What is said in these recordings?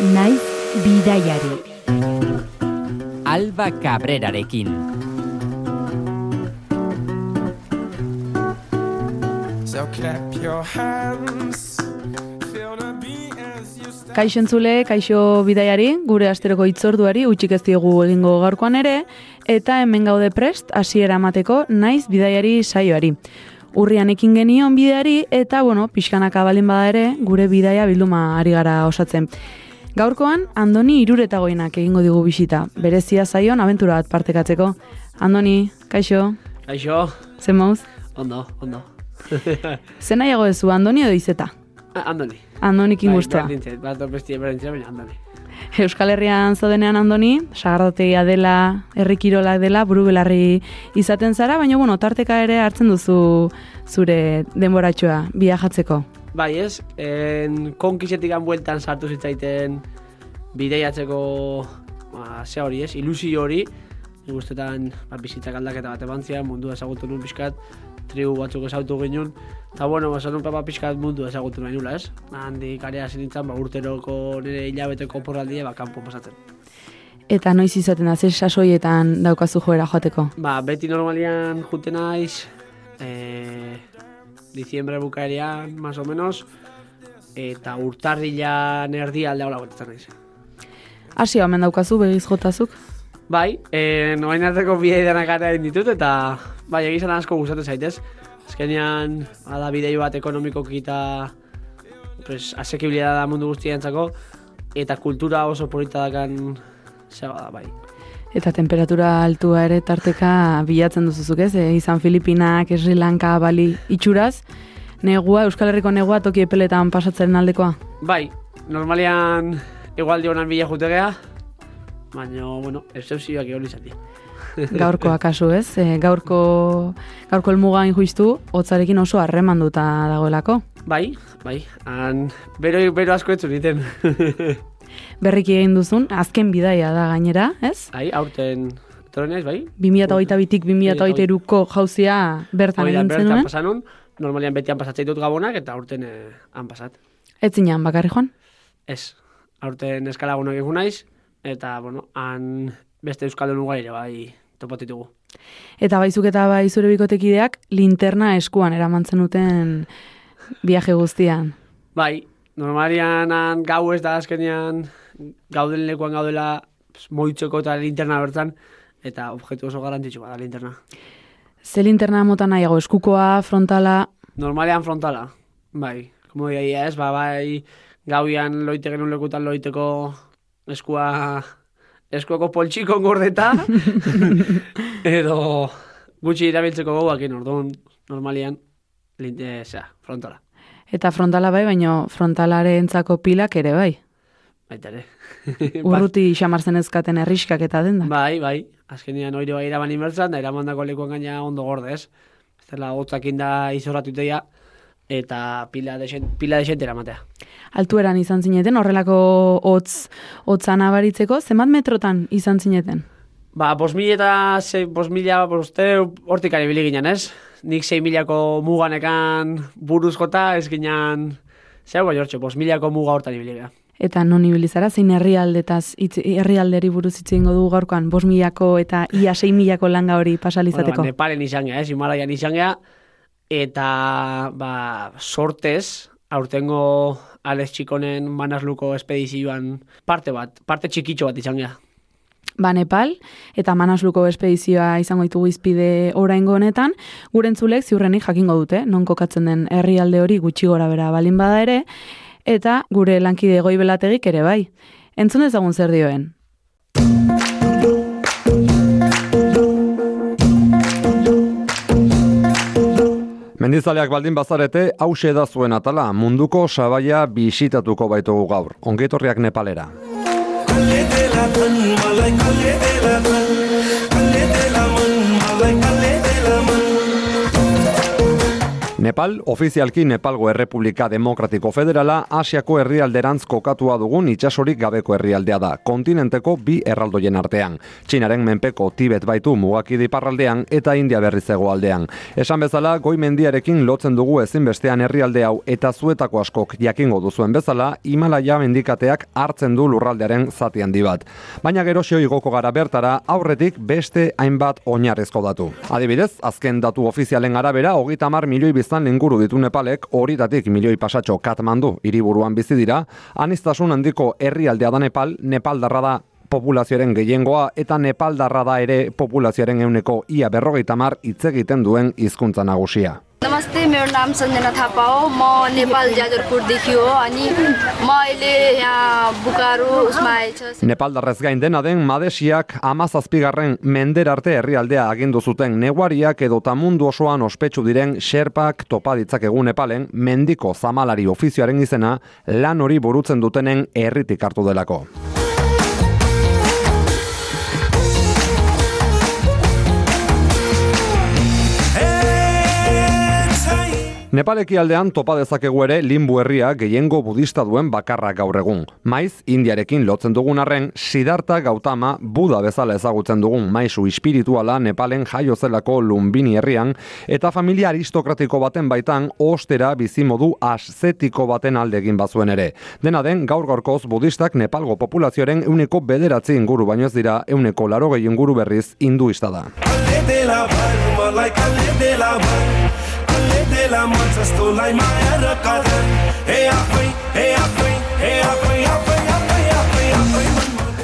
naiz bidaiari. Alba Cabrerarekin. So clap your hands. Kaixo entzule, kaixo bidaiari, gure asteroko itzorduari utxik ez diegu egingo gaurkoan ere, eta hemen gaude prest, hasiera emateko naiz bidaiari saioari. Urrian ekin genion bideari, eta, bueno, pixkanaka balin bada ere, gure bidaia bilduma ari gara osatzen. Gaurkoan, Andoni iruretagoinak egingo digu bisita, berezia zaion abentura bat partekatzeko. Andoni, kaixo, Kaixo, zen mauz? ondo, ondo. Zen nahiago dezu, Andoni edo izeta? Ah, Andoni. Andonik ingustua. Bai, berdintzet, bat bestia berdintzet, baina Andoni. Euskal Herrian zaudenean andoni, sagardotegia dela, herrikirolak dela, buru belarri izaten zara, baina bueno, tarteka ere hartzen duzu zure denboratxoa biajatzeko. Bai, ez, en, konkisetik bueltan sartu zitzaiten bideiatzeko, ba, ze hori ez, ilusio hori, nik ustetan, ba, bizitzak aldaketa bat ebantzia, mundua ezagutu nun pixkat, tribu batzuk ezagutu ginen, eta bueno, ba, zanun papa pixkat mundu ezagutu nahi nula, ez? Handik area zinintzen, ba, urteroko nire hilabeteko porraldia, ba, kanpo pasatzen. Eta noiz izaten da, zer sasoietan daukazu joera joateko. Ba, beti normalian jute naiz, e, diciembre bukaerean, más o menos, eta urtarrilan erdi alde hola gotetzen naiz. Hasi hemen daukazu, begiz jotazuk. Bai, e, noain arteko bidei denak gara egin ditut, eta bai, egizan asko gustatzen zaitez. Azkenean, bada bidei bat ekonomikoki eta pues, asekibilidad da mundu guztientzako, eta kultura oso polita dakan zeba da, bai. Eta temperatura altua ere tarteka bilatzen duzuzuk ez, e, izan Filipinak, Sri Lanka, Bali, itxuraz, negua, Euskal Herriko negua toki epeletan pasatzaren aldekoa. Bai, normalian igualdi honan bila jutegea, baina, bueno, excepzioak egon izan gaurkoa kasu ez, e, gaurko, gaurko elmuga injuiztu, hotzarekin oso harremanduta dagoelako. Bai, bai, han, bero, bero asko etzu niten. Berriki egin duzun, azken bidaia da gainera, ez? bai, aurten, etorri bai? 2008-bitik 2008-ko jauzia bertan egin bertan zenuen. pasanun, normalian betian pasatzei dut gabonak, eta aurten eh, han pasat. Ez zinean bakarri joan. Ez, aurten eskalagunak egun naiz, eta, bueno, han beste euskaldun ugari bai topatitugu. Eta baizuk eta bai zure bikotekideak linterna eskuan eramantzen duten viaje guztian. Bai, normalian han gau ez da azkenean gauden lekuan gaudela pues, moitzeko eta linterna bertan, eta objektu oso garrantzitsua da linterna. Ze linterna mota nahiago, eskukoa, frontala, Normalean frontala, bai. Como diaia ez, ba, bai, gauian loite genuen lekutan loiteko eskua, eskuako poltsiko gordeta, edo gutxi irabiltzeko gauakin, orduan, normalian, linte, zera, frontala. Eta frontala bai, baino frontalarentzako pilak ere bai. Baita ere. Urruti xamarzen ezkaten erriskak eta denda. Bai, bai, azkenean oire bai eraman inbertzan, da eramandako lekuan gaina ondo gordez. Ez dela hotzakin da izorratu iteia, eta pila desen, pila desente eramatea. Altueran izan zineten, horrelako hotz, hotza nabaritzeko, zenbat metrotan izan zineten? Ba, bos mila eta bos mila, boste, hortik ibili ginen, ez? Nik sei milako muganekan buruz jota, ez ginen, zeu bai hortxe, bos milako muga hortan ginen. Eta non ibilizara, zein herrialdetaz, herrialderi buruz hitz egingo dugu gaurkoan, bos milako eta ia sei milako langa hori pasalizateko. Bueno, ba, Nepalen izan gea, ez, Himalaian izan gea, eta, ba, sortez, aurtengo Alex Txikonen manasluko espedizioan parte bat, parte txikitxo bat izan gea. Ba Nepal eta Manasluko espedizioa izango ditugu izpide oraingo honetan, gure entzulek ziurrenik jakingo dute, non kokatzen den herrialde hori gutxi gora bera balin bada ere, eta gure lankide goibelategik ere bai. Entzun ezagun zer dioen. Mendizaleak baldin bazarete, hause da zuen atala, munduko sabaia bisitatuko baitugu gaur. Ongetorriak Nepalera. Kalle de la man, Nepal, ofizialki Nepalgo Errepublika Demokratiko Federala, Asiako herrialderantz kokatua dugun itxasorik gabeko herrialdea da, kontinenteko bi erraldoien artean. Txinaren menpeko Tibet baitu mugakidi parraldean eta India berrizego aldean. Esan bezala, goi mendiarekin lotzen dugu ezinbestean herrialde hau eta zuetako askok jakingo duzuen bezala, Himalaya mendikateak hartzen du lurraldearen zati handi bat. Baina gerosio igoko gara bertara, aurretik beste hainbat oinarrezko datu. Adibidez, azken datu ofizialen arabera, hogeita mar milioi biztan inguru ditu Nepalek, horitatik milioi pasatxo Katmandu hiriburuan bizi dira, anistasun handiko herrialdea da Nepal, Nepaldarra da populazioaren gehiengoa eta Nepaldarra da ere populazioaren euneko ia berrogeita mar hitz egiten duen hizkuntza nagusia. नमस्ते मेरो नाम सञ्जना थापा हो म नेपाल जाजरपुरदेखि हो अनि म अहिले यहाँ बुकारो उसमा आएछ Nepaldarrez gain dena den Madesiak amazazpigarren mender arte herrialdea agindu zuten neguariak edo mundu osoan ospetsu diren Sherpak topa ditzakegu Nepalen mendiko zamalari ofizioaren izena lan hori burutzen dutenen herritik hartu delako. Nepaleki aldean topa dezakegu ere limbu herria gehiengo budista duen bakarra gaur egun. Maiz, Indiarekin lotzen dugun arren, Siddhartha Gautama Buda bezala ezagutzen dugun maisu espirituala Nepalen jaio zelako Lumbini herrian, eta familia aristokratiko baten baitan ostera bizimodu aszetiko baten alde egin bazuen ere. Dena den, gaur gaurkoz budistak Nepalgo populazioaren euneko bederatzi inguru baino ez dira euneko laro gehi inguru berriz hinduista da. Apele de la măță, stul ai mai arăcată Hei, apoi, hei, apoi, hei, apoi, apoi.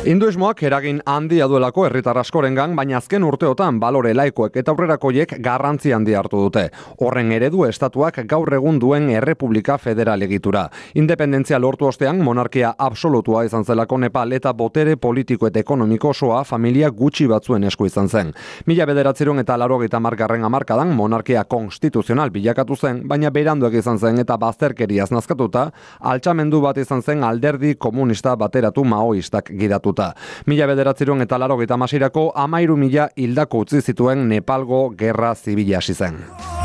Hinduismoak eragin handia duelako herritar askorengan, baina azken urteotan balore laikoek eta aurrerakoiek garrantzi handi hartu dute. Horren eredu estatuak gaur egun duen errepublika federal egitura. Independentzia lortu ostean monarkia absolutua izan zelako Nepal eta botere politiko eta ekonomiko osoa familia gutxi batzuen esku izan zen. Mila bederatziron eta laro gita margarren amarkadan monarkia konstituzional bilakatu zen, baina beranduak izan zen eta bazterkeriaz nazkatuta, altxamendu bat izan zen alderdi komunista bateratu maoistak gidatuta. Mila bederatziron eta laro gita masirako amairu mila hildako utzi zituen Nepalgo gerra zibila hasi zen.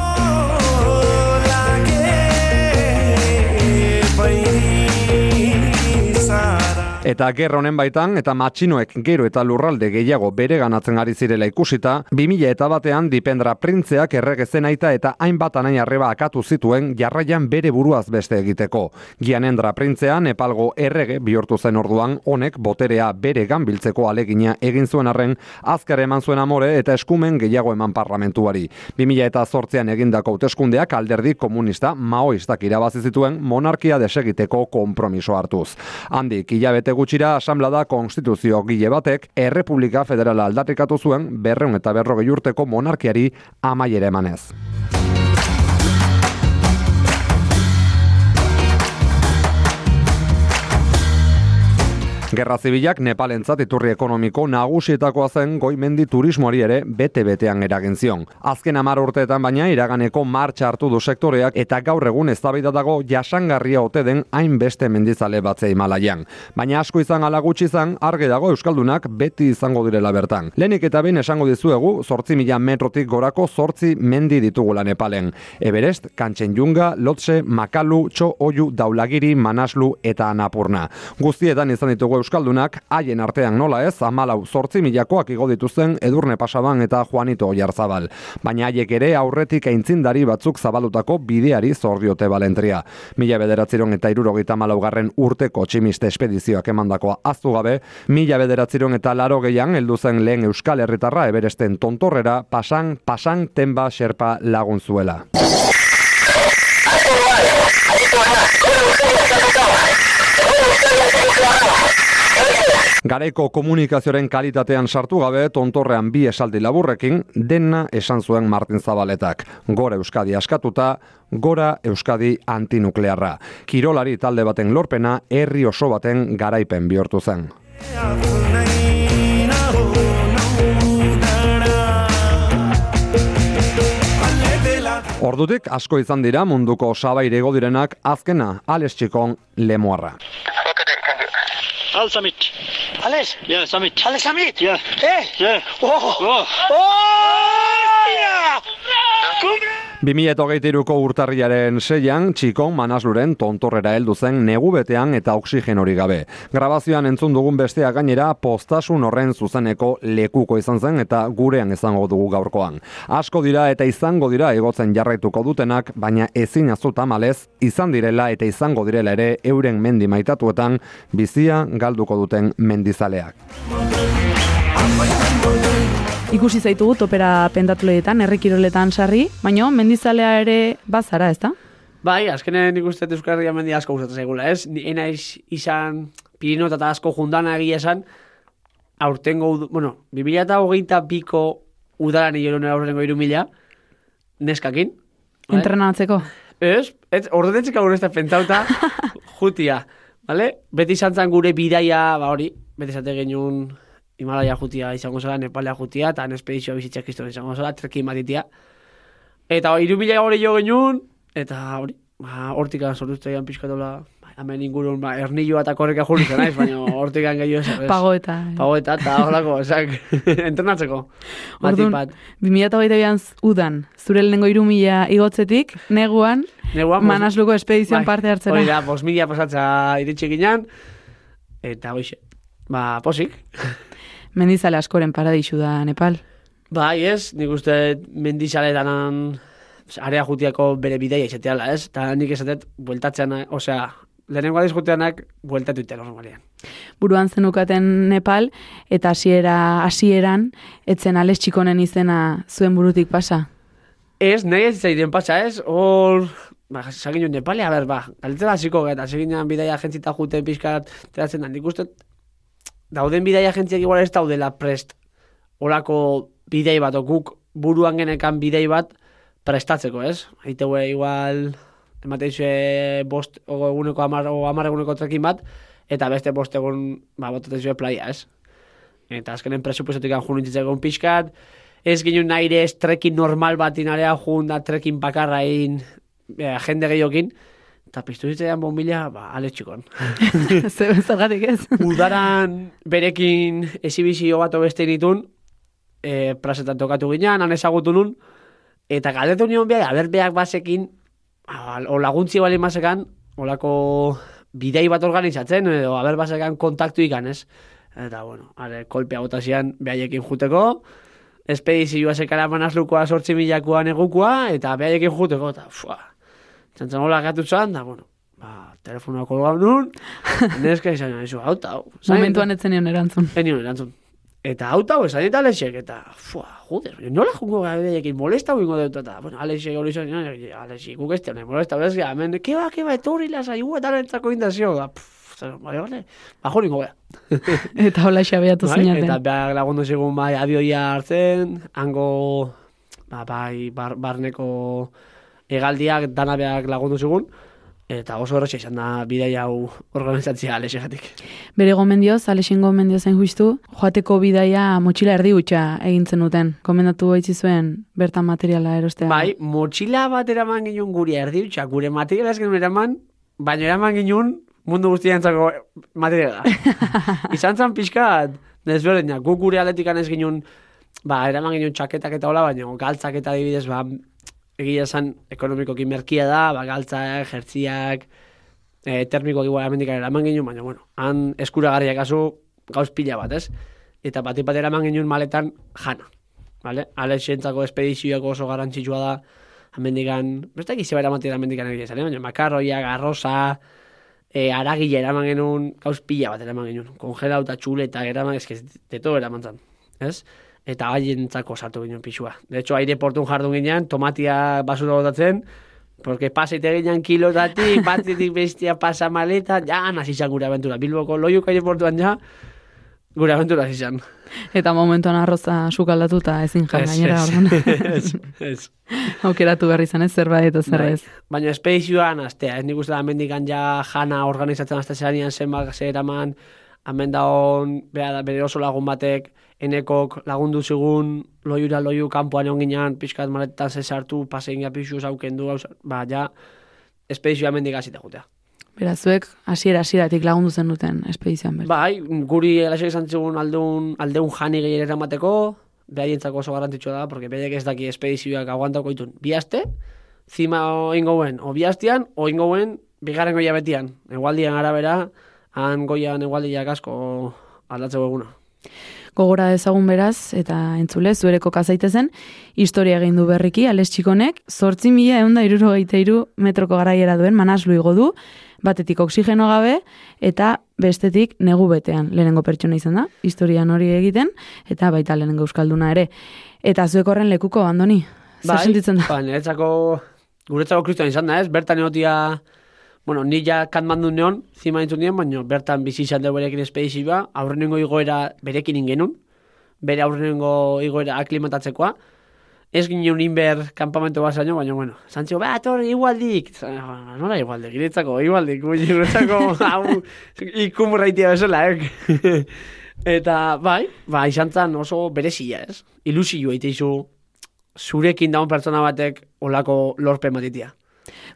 Eta gerra honen baitan, eta matxinoek gero eta lurralde gehiago bere ganatzen ari zirela ikusita, 2000 eta batean dipendra printzeak erregezen aita eta hainbat anain arreba akatu zituen jarraian bere buruaz beste egiteko. Gianendra printzea Nepalgo errege bihurtu zen orduan, honek boterea bere ganbiltzeko alegina egin zuen arren, azkar eman zuen amore eta eskumen gehiago eman parlamentuari. 2000 eta zortzean egindako hauteskundeak alderdi komunista maoistak irabazi zituen monarkia desegiteko konpromiso hartuz. Handik, hilabete gutxira asamblada konstituzio gile batek Errepublika Federala aldarrikatu zuen berreun eta berrogei urteko monarkiari amaiere emanez. Gerra zibilak Nepalentzat iturri ekonomiko nagusietakoa zen goimendi turismoari ere bete-betean eragin zion. Azken hamar urteetan baina iraganeko martxa hartu du sektoreak eta gaur egun eztabaida dago jasangarria ote den hainbeste mendizale batzea Himalaian. Baina asko izan ala gutxi izan argi dago euskaldunak beti izango direla bertan. Lehenik eta behin esango dizuegu 8.000 metrotik gorako 8 mendi ditugula Nepalen. Everest, Kanchenjunga, Lotse, Makalu, Txo Oyu, Daulagiri, Manaslu eta Anapurna. Guztietan izan ditugu euskaldunak haien artean nola ez, amalau zortzi milakoak igo dituzten Edurne Pasaban eta Juanito Oiarzabal. Baina haiek ere aurretik aintzindari batzuk zabalutako bideari zordiote balentria. Mila bederatziron eta irurogeita malaugarren urteko tximiste espedizioak emandakoa aztu gabe, mila bederatziron eta laro gehian heldu zen lehen euskal herritarra eberesten tontorrera pasan, pasan tenba xerpa lagun zuela. Garaiko komunikazioaren kalitatean sartu gabe tontorrean bi esaldi laburrekin dena esan zuen Martin Zabaletak. Gora Euskadi askatuta, gora Euskadi antinuklearra. Kirolari talde baten lorpena herri oso baten garaipen bihurtu zen. Ordutik asko izan dira munduko sabaire direnak azkena Alex Txikon lemoarra. Al Summit. Alex, Yeah, Summit. Alex Samit. Yeah. Eh, Yeah. oh, Oh. oh, yeah. Cumbre. 2008ko urtarriaren seian, txikon manasluren tontorrera heldu zen negu betean eta oksigen hori gabe. Grabazioan entzun dugun bestea gainera postasun horren zuzeneko lekuko izan zen eta gurean izango dugu gaurkoan. Asko dira eta izango dira egotzen jarraituko dutenak, baina ezin azuta malez, izan direla eta izango direla ere euren mendi maitatuetan bizia galduko duten mendizaleak. Ikusi zaitugu topera pentatuleetan, herrikiroletan sarri, baina mendizalea ere bazara, ezta? Bai, uste dut Euskal Herria mendi asko gustatzen zaigula, ez? Ni enaiz izan Pirinot eta asko jundana egia esan, aurtengo, bueno, 2008 biko udalan hiloren aurrengo irumila, neskakin. bai? Entrenatzeko. Ez, ez, ordenetzek aurre ez da pentsauta jutia, vale? Beti izan gure bidaia, ba hori, beti zate genuen Himalaya jutia izango zela, Nepalea jutia, eta espedizioa bizitzak kriston izango zela, trekin batitia. Eta hori, irubila hori jo genuen, eta hori, ba, hortik sortuzte egan pixkatola, ba, hemen ingurun, ba, ernilloa eta korreka jurri zen, naiz, baina hortik gaio ez. ez. Pago eta... Pago eta, eta horlako, esak, entrenatzeko. Orduan, bat. 2008an udan, zure lehenengo irumila igotzetik, neguan, Neguan, manasluko espedizioan Bai, parte hartzera. Hori da, bos mila pasatza iritsi ginen, eta hoxe, ba, posik. Mendizale askoren paradisu da Nepal. Bai, ez, nik uste mendizaletanan area jutiako bere bideia izateala, ez? Eta nik esatet, bueltatzean, osea, lehenengo adiz juteanak, bueltatu ite normalian. Buruan zenukaten Nepal, eta hasiera hasieran etzen Alex Txikonen izena zuen burutik pasa. Ez, nahi ez zaiden pasa, ez? Hor, ba, sagin Nepale, a ber, ba, galetzela hasiko eta seginan bidaia agentzita juten pixkat, teratzen da, nik uste, dauden bidaia agentziak igual ez daudela prest, olako bidei bat, guk buruan genekan bidei bat prestatzeko, ez? Aiteue igual, ematen zue bost, eguneko amar, o amar eguneko trekin bat, eta beste bost egun, ba, botatzen zue playa, ez? Eta azkenen presupuestotik anjun nintzitzeko pixkat, ez ginen nahi ere ez trekin normal bat inarea jun da trekin bakarra egin eh, jende gehiokin, eta piztu zitzaidan bombila, ba, ale txikon. Zer zergatik ez? Udaran berekin esibizio bat beste nitun, e, plazetan tokatu ginean, han ezagutu nun, eta galdetu nion behar, aber beak basekin, a, o laguntzi bali masekan, olako bidei bat organizatzen, edo aber basekan kontaktu ikan, ez? Eta, bueno, are, kolpea bota zian behaiekin juteko, espedizioa sekara manazlukoa sortzi milakoa negukoa, eta behaiekin juteko, eta, fua, txantzan hola gatu zan, da, bueno, ba, telefonoa kolgau nun, neska izan, ezu, hau, hau. zain- Momentuan etzen nion erantzun. Enion erantzun. Eta hau eta esan eta Alexek, eta, fua, joder, nola jungo gabeekin molesta bingo dut, eta, bueno, Alexek hori izan, Alexek, guk ez honen molesta, beraz, ja, hemen, keba, keba, etorri lasai, gu, eta rentzako indazio, da, pff, zer, bai, bale, ba, jo ningo, bea. Eta hola xabeatu Bai, zinaten. eta beak lagundu zigun, bai, abioia hartzen, hango, ba, bai, bar, barneko egaldiak, dana beak lagundu zigun, eta oso horretxe izan da bidei hau organizatzea Alexegatik. Bere gomendioz, Alexen gomendio zen justu, joateko bidaia motxila erdi gutxa egin zenuten. Komendatu baitzi zuen bertan materiala erostea. Bai, motxila bat eraman ginen gure erdi, txak, gure materiala ez genuen eraman, baina eraman ginen mundu guztientzako materiala. Izan zan pixkat, desberdinak, guk gure aletikan ez ginen, ba, eraman ginen txaketak eta hola, baina galtzak eta adibidez, ba, egia esan ekonomikoki merkia da, ba, galtzak, jertziak, e, termikoak igual amendikan eraman ginen, baina, bueno, han eskuragarriak azu gauz pila bat, ez? Eta batik bat eraman ginen maletan jana. Vale? Alexentzako espedizioako oso garantzitsua da, amendikan, beste egize bera matera amendikan egia esan, eh? baina makarroiak, arroza, e, aragile eraman genuen, gauz pila bat eraman genuen, kongelauta, txuleta, eraman, eskiz, de todo eraman zan, ez? Eta haientzako sartu ginen pixua. De hecho, aireportun jardun ginean, tomatia basura botatzen, porque paseite ginean kilotatik, batetik bestia pasa maleta, ja, nazi izan gure aventura. Bilboko loiuk aireportuan ja, gure aventura izan. Eta momentuan arroza sukaldatuta ezin jan gainera. orduan. ez, ez. Aukeratu behar izan ez zerbait eta zer Bai. ez. Baina espedizioan, astea, ez nik uste da mendikan ja jana organizatzen azte zeranian zenbak zer eraman, hemen da hon, bera, da, bere oso lagun batek, enekok lagundu zigun, loiura loiu kanpoan egon ginean, pixkat maletan ze sartu, pasein ja pixu zaukendu, ba, ja, espedizioa mendik hasita jutea. Beraz, zuek hasiera hasieratik lagundu zen duten espedizioan ber. Bai, guri elaxe izan zigun aldeun, aldeun jani gehiago eramateko, behaientzako oso garrantzitsua da, porque behaiek ez daki espedizioak aguantako itun. Bi aste, zima ingoen, o bi astean, o ingoen, bigarren goia betian. Egualdian arabera, han goian egualdiak asko aldatzeko eguna. Gogora ezagun beraz, eta entzule, zuereko kazaitezen, historia egin du berriki, ales txikonek, sortzi mila egun da irurogeita iru metroko garaiera duen manaslu igo du, batetik oksigeno gabe, eta bestetik negu betean lehenengo pertsona izan da, historian hori egiten, eta baita lehenengo euskalduna ere. Eta zuek horren lekuko, Andoni? Zer sentitzen da? Ba, niretzako, guretzako kristoan izan da, ez? Bertan egotia, bueno, ni ja katmandu neon, zima nintzen nien, baina bertan bizi izan dugu berekin espedizioa, aurrenengo igoera berekin ingenun, bere aurrenengo igoera aklimatatzekoa, ez ginen inber kampamento basaino, baina, bueno, zantzio, ba, tor, igualdik, "Ah, nola igualdik, giretzako, igualdik, giretzako, hau, ikumurraitia bezala, eh? Eta, bai, ba, izan zen oso berezia, ez? Ilusio eiteizu zurekin daun pertsona batek olako lorpen matitia.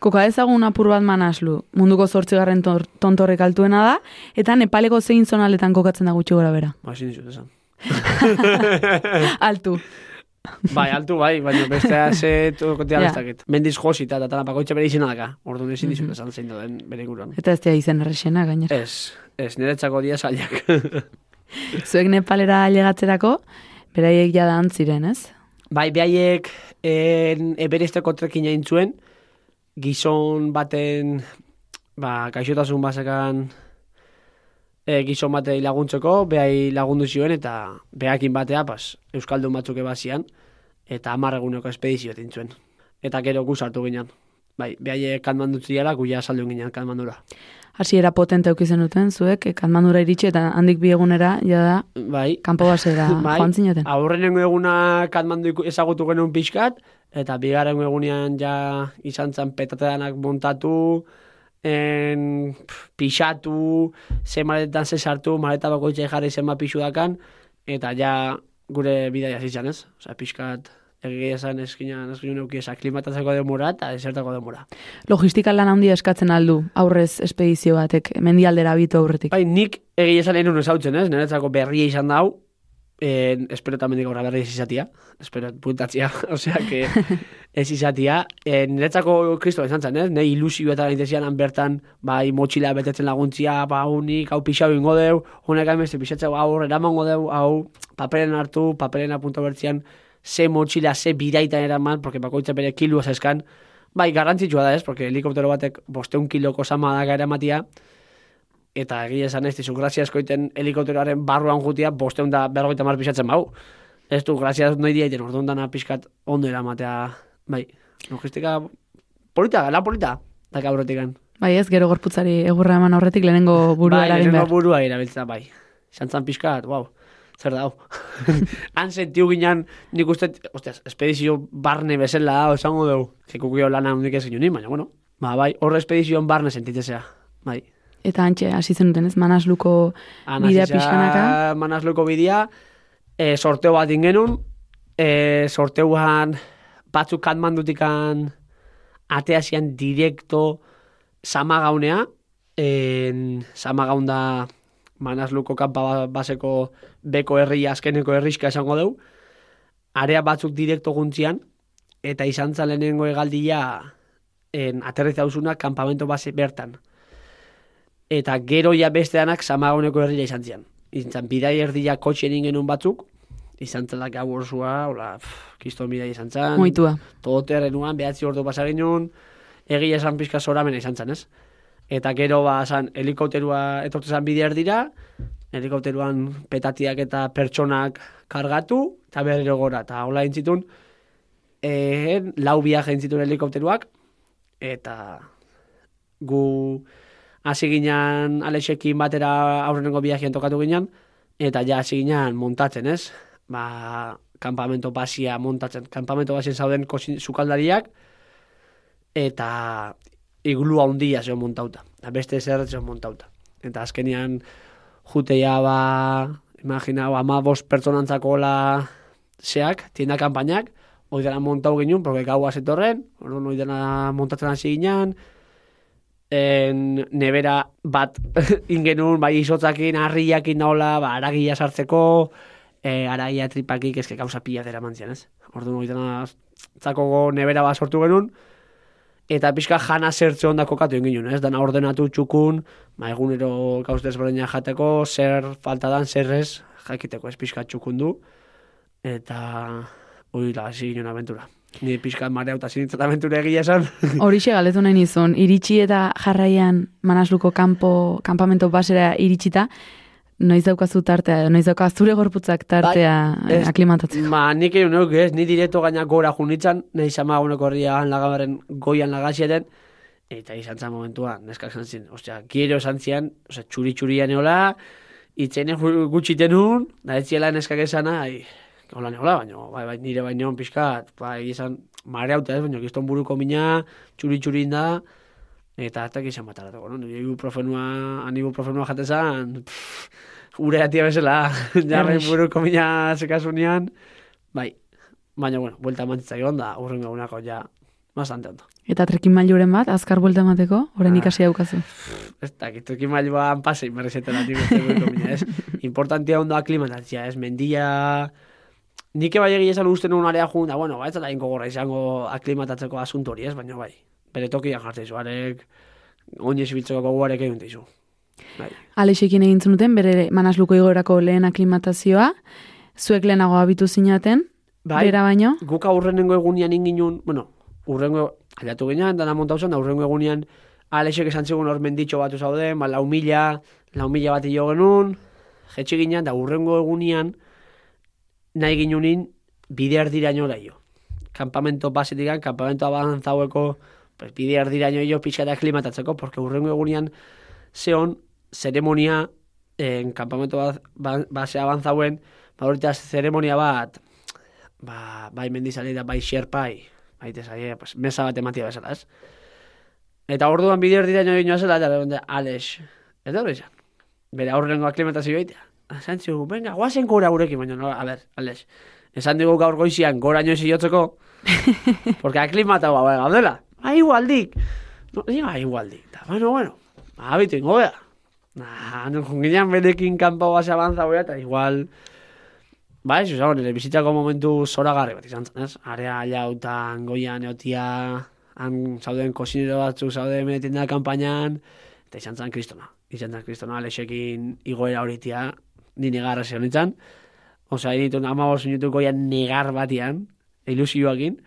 Koka ezagun apur bat manaslu, munduko zortzigarren tor tontorrek altuena da, eta Nepaleko zein zonaletan kokatzen da gutxi gora bera. Ba, dizut esan. Altu. Bai, altu bai, baina bestea ze tokotea ez dakit. Mendiz josita eta tala bakoitza bere izena daka. Orduan ezin dizut esan zein den bere inguruan. Eta ez dira izen errexena, gainera. Ez, ez, niretzako dia zailak. Zuek Nepalera llegatzerako, beraiek jada antziren, ez? bai, behaiek en, eberesteko trekin egin zuen, gizon baten, ba, gaixotasun basekan e, gizon batei laguntzeko, behai lagundu zioen, eta behakin batea, pas, Euskaldun batzuk ebazian, eta hamar eguneko espedizio egin zuen. Eta gero gu sartu ginen. Bai, behaiek kanmandu ziala, gu ja saldu ginen kanmandura. Hasiera potente aukizen duten, zuek, eh, Katmandura iritsi eta handik bi egunera, jada, Bai, kanpo basera Bai. joan zinaten. aurrenengo eguna katmandu iku- ezagutu genuen pixkat, eta bigarren egunean ja izan zen petateanak montatu, en, pf, pixatu, ze maletan ze sartu, maleta bakoitza jarri zenba pixu dakan, eta ja gure bidaia zitzan ez? Osea, pixkat egia esan eskinan, eskinan euki esa, klimatatzeko demora eta desertako demora. Logistika lan handia eskatzen aldu, aurrez espedizio batek, mendialdera bitu aurretik. Bai, nik egia esan enun ezautzen, ez? Niretzako berria izan da hau, en, espero tamén aurra berria ez izatia, espero puntatzia, osea, que ez izatia. E, niretzako kristo izan zen, ez? Ne ilusio eta gaintezian bertan, bai, motxila betetzen laguntzia, ba, unik, hau pixau ingo deu, honek hain beste pixatzeu, hau eramango deu, hau paperen hartu, paperen apunto bertzian, ze motxila, ze biraitan eraman, porque bakoitza bere kilu eskan, bai, garrantzitsua da, ez? Porque helikoptero batek bosteun kiloko sama da eramatia, eta egia esan ez dizu grazia askoiten helikopteroaren barruan jutia bosteun da berrogeita mar pisatzen bau. Ez du, grazia nahi diaiten, orduan dana pixkat ondo eramatea, bai, logistika polita, la polita, da aurretikan. Bai ez, gero gorputzari egurra eman aurretik lehenengo burua bai, lehenengo burua erabiltza, bai. Santzan pixkat, wow, zer da. Han sentiu ginen, nik uste, ostias, espedizio barne bezala esango dugu. Jekukio lana hundik ez ginen, baina, bueno, ba, bai, horre espedizioan barne sentitzea, bai. Eta antxe, hasi zenuten ez, manasluko bidea pixkanaka. Manasluko bidea, e, sorteo bat ingenun, e, sorteuan batzuk katmandutikan ateazian direkto samagaunea, en, samagaun da Manasluko kanpa ba- baseko beko herri azkeneko herriska esango deu, area batzuk direkto guntzian, eta izan zan lehenengo egaldia en, aterrizauzuna kampamento base bertan. Eta gero ja besteanak samagoneko herria izan zian. Izan zan, bidai erdia kotxen genuen batzuk, izan zela gau orzua, hola, pff, kiston bidai izan zan. Moitua. Toterrenuan, behatzi ordu pasa genuen, egia esan pixka zoramen izan zen, ez? Eta gero, ba, zan, helikopterua etortu zan bide erdira, helikopteruan petatiak eta pertsonak kargatu, eta berriro gora, eta hola entzitun, e, lau viaje entzitun helikopteruak, eta gu hasi ginen Alexekin batera aurrenengo viajean tokatu ginen, eta ja hasi ginen montatzen, ez? Ba, kampamento basia montatzen. Kampamento basien zauden kosin, sukaldariak, eta iglu handia zeo montauta. Eta beste zer zeo montauta. Eta azkenian juteia ba, imagina, ba, ama bost pertsonantzako la zeak, tienda kampainak, hoi dena montau ginen, porque gaua zetorren, dena montatzen hasi ginen, en, nebera bat ingenun, bai izotzakin, harriakin naola, ba, aragia sartzeko, e, araia tripakik ezke gauza pila dera mantzian, ez? Orduan hori zako nebera bat sortu genuen, eta pixka jana zertze onda kokatu egin ginen, ez? Dana ordenatu txukun, ba, egunero gauz desberdina jateko, zer falta dan, zer ez, jakiteko ez pixka txukun du, eta hori hasi ginen aventura. Ni pixka marea eta zinitzat aventura egia esan. Horixe galetu nahi nizun, iritsi eta jarraian manasluko kanpo, kanpamento basera iritsita, noiz daukazu tartea, noiz daukazu zure gorputzak tartea Bai, ez- eh, aklimatatzeko. Ma, nik egin neuk ez, ni direto gaina gora junitzen, nahi zama eguneko horrian lagabaren goian lagazieten, eta izan zan momentua, neskak zan zin, ostia, gero esan zian, ostia, txuri txurian eola, itzene gutxiten nun, da ez ziela neskak esana, ai, hola neola, baina, bai, bai, nire baino pixkat, bai, izan, mareauta ez, baina, gizton buruko mina, txuri txurin da, eta eta gizan bataratuko, no? Nire ibuprofenua, anibuprofenua jatezan, ure atia bezala, Errex. buruko mina zekasunean, bai, baina, bueno, buelta emantzitza egon da, urrengo egunako ja, bastante ondo. Eta trekin mailuren bat, azkar buelta emateko, orain Ah. ikasi daukazu. Ez dakit, ekin mailuan pasei merrezetela nik uste buruko mina, ez? Importantia ondo aklimatatzia, ez? Mendia... Nik bai egia esan uste nuen area jun, da, bueno, ba, ez da inko gorra izango aklimatatzeko asunto hori, ez? Baina bai, bere tokian jartzen zu, arek, oinez ibitzeko goguarek egin dizu. Bai. Alexekin egin zenuten, bere manasluko igoerako lehen aklimatazioa, zuek lehenago abitu zinaten, Bai, bera baino, guk aurrenengo egunean inginun, bueno, urrengo, aliatu ginean, dana monta zen, da urrengo egunean, Alexek esan zigun hor menditxo batu zauden, ba, lau mila, lau mila bat hilo genuen, jetxe ginean, da urrengo egunean, nahi ginunin, bide erdiraino laio. Kampamento basetik, kampamento avanzaueko, pues, bide erdiraino jo pixka eta aklimatatzeko, porque urrengo egunean, zeon, zeremonia, en kampamento ba- ba- base avanzauen, ba, zeremonia bat, ba, bai mendizale da bai xerpai, bai tesaie, pues, mesa bat ematia bezala, ez? Eta orduan bide erdiraino egin zela, eta Alex, eta hori izan. Bere aurrengo aklimatazio egitea. Esan zigu, venga, guazen gora gurekin, baina, no, a ber, Alex, esan dugu gaur goizian gora inoiz jotzeko, porque aklimata ba, gaudela. Ba, igualdik. No, sí, ba, igualdik. Ta, bueno, bueno, abitu ingo bea. Na, no, jonginean berekin kanpo base avanza bea, eta igual, Ba, ez, oza, nire bizitzako momentu zoragarri bat izan zen, ez? Area jautan, goian, eotia, han zauden kosinero batzuk zauden menetin da kampainan, eta izan zen kristona. Izan zen kristona, Alexekin igoera horitia, ni negarra ze honitzen. Osa, initun amabos minutu goian negar batian, ilusioakin,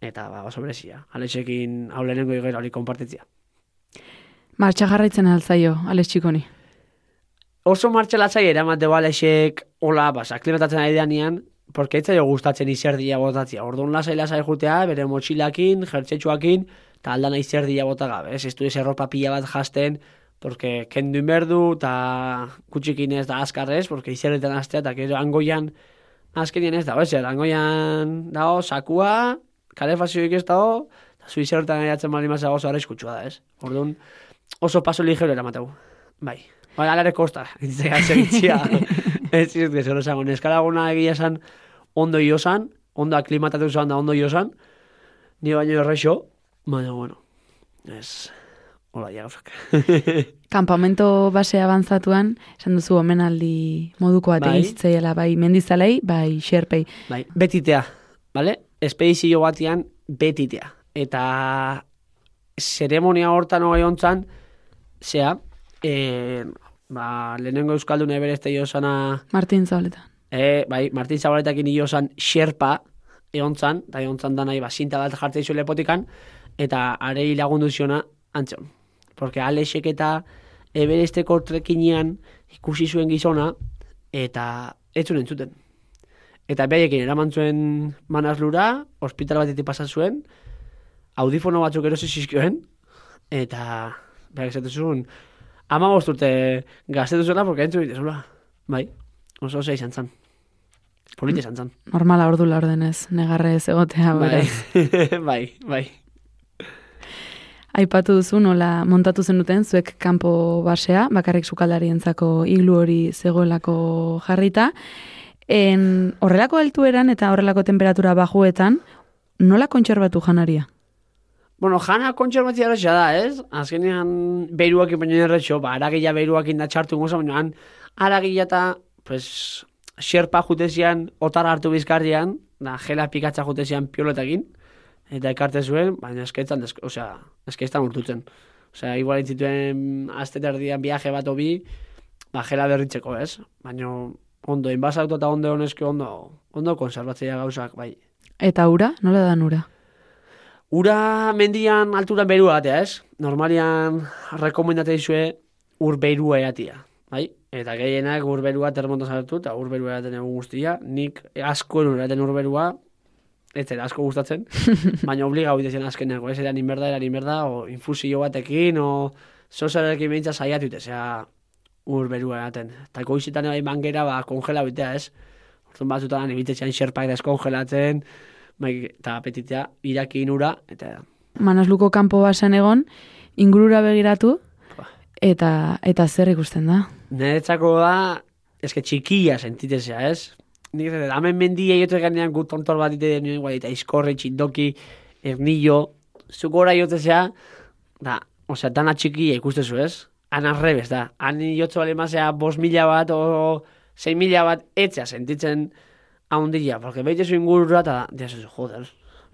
eta ba, oso berezia. Alexekin hau lehenengo igoera hori konpartitzia. martxa jarraitzen alzaio, Alex Txikoni. oso martxalatzai eramate balexek hola, bas, aklimatatzen ari danean, porque ez zaio gustatzen izerdia botatzia. Orduan lasai lasai jutea, bere motxilakin, jertxetxuakin, eta aldan izerdia bota gabe. Ez, ez du erropa pila bat jasten, porque kendu inberdu, eta kutxikin ez da azkarrez, porque izerretan astea, eta gero angoian, azkenien ez dago, ez, angoian dago, sakua, kalefazioik ez dago, eta zu izerretan gaiatzen bali mazago oso arriskutsua da, ez. Orduan, oso paso ligero eramateu. Bai. Bai, alare kosta, itzea segitzia. ez ez gezero esango, neskalaguna egia esan ondo iosan, ondo aklimatatu zan da ondo iosan, ni baino errexo, baina bueno, ez, hola ja gauzak. Kampamento base avanzatuan, esan duzu omenaldi moduko bat Bai. zitzaiela, bai mendizalei, bai xerpei. bai, betitea, bale? Espedizio batian betitea. Eta zeremonia hortan hogei ontzan, zea, e, ba, lehenengo Euskaldun ebereste josana, Martin Zabaletan. E, bai, Martin Zabaletakin hilo zan xerpa egon zan, eta egon zan da nahi, ba, zinta bat jartzen zuen lepotikan, eta arei lagundu ziona antzion. Porque Alexek eta Everesteko trekinean ikusi zuen gizona, eta ez zuen entzuten. Eta behaiekin eraman zuen manazlura, ospital batetik pasa zuen, audifono batzuk erosi zizkioen, eta behar esaten zuen, ama urte gaztetu zuela, porque entzun dituzula. Bai, oso oso izan zan. Polite izan zan. Normala ordu la ordenez, negarre egotea, Bai, bai, bai. Aipatu duzu nola montatu zenuten zuek kanpo basea, bakarrik sukaldarientzako iglu hori zegoelako jarrita. En, horrelako altueran eta horrelako temperatura bajuetan, nola kontserbatu janaria? Bueno, jana kontserbatzia erretxa da, ez? Azkenean beruak baino erretxo, ba, aragila beruak inda txartu goza, baina han aragila eta, pues, xerpa jutezian otar hartu bizkarrian, da gela pikatza jutezian pioletakin, eta ekarte zuen, baina esketzan, esk, osea, esketzan urtutzen. Osea, igual intzituen azte terdian viaje bat obi, ba, gela berritzeko, ez? Baina ondo, inbazautu eta ondo honeski ondo, ondo konservatzea gauzak, bai. Eta ura, nola da ura? Ura mendian alturan berua batea, ez? Normalian rekomendate dizue ur berua eatia, bai? Eta gehienak ur berua termontan sartu eta ur berua eaten egun guztia. Nik asko ur eaten ur berua, ez zera asko gustatzen, baina obligau itezen azkeneko, ez eran inberda, eran inberda, o infusio batekin, o sosarekin behintza saiatu itezea ur berua eaten. Eta goizitan bai mangera, ba, kongela bitea, ez? Orduan batzutan, ibitetzean xerpak deskongelatzen, bai, eta apetitea, irakin ura, eta Manasluko kanpo basan egon, ingurura begiratu, Ba. eta, eta zer ikusten da? Niretzako da, eske txikia sentitezea, ez? Nik ez dut, hemen mendia jote ganean gut tontor bat ite denuen, guai, eta izkorre, txindoki, ernillo, zukora jotezea, da, osea, dana txikia ikustezu, ez? Han arrebez, da. Han jotze bale mazea bos mila bat, o sei mila bat, etzea sentitzen haundila, porque behitezu ingurura, eta diazu, joder,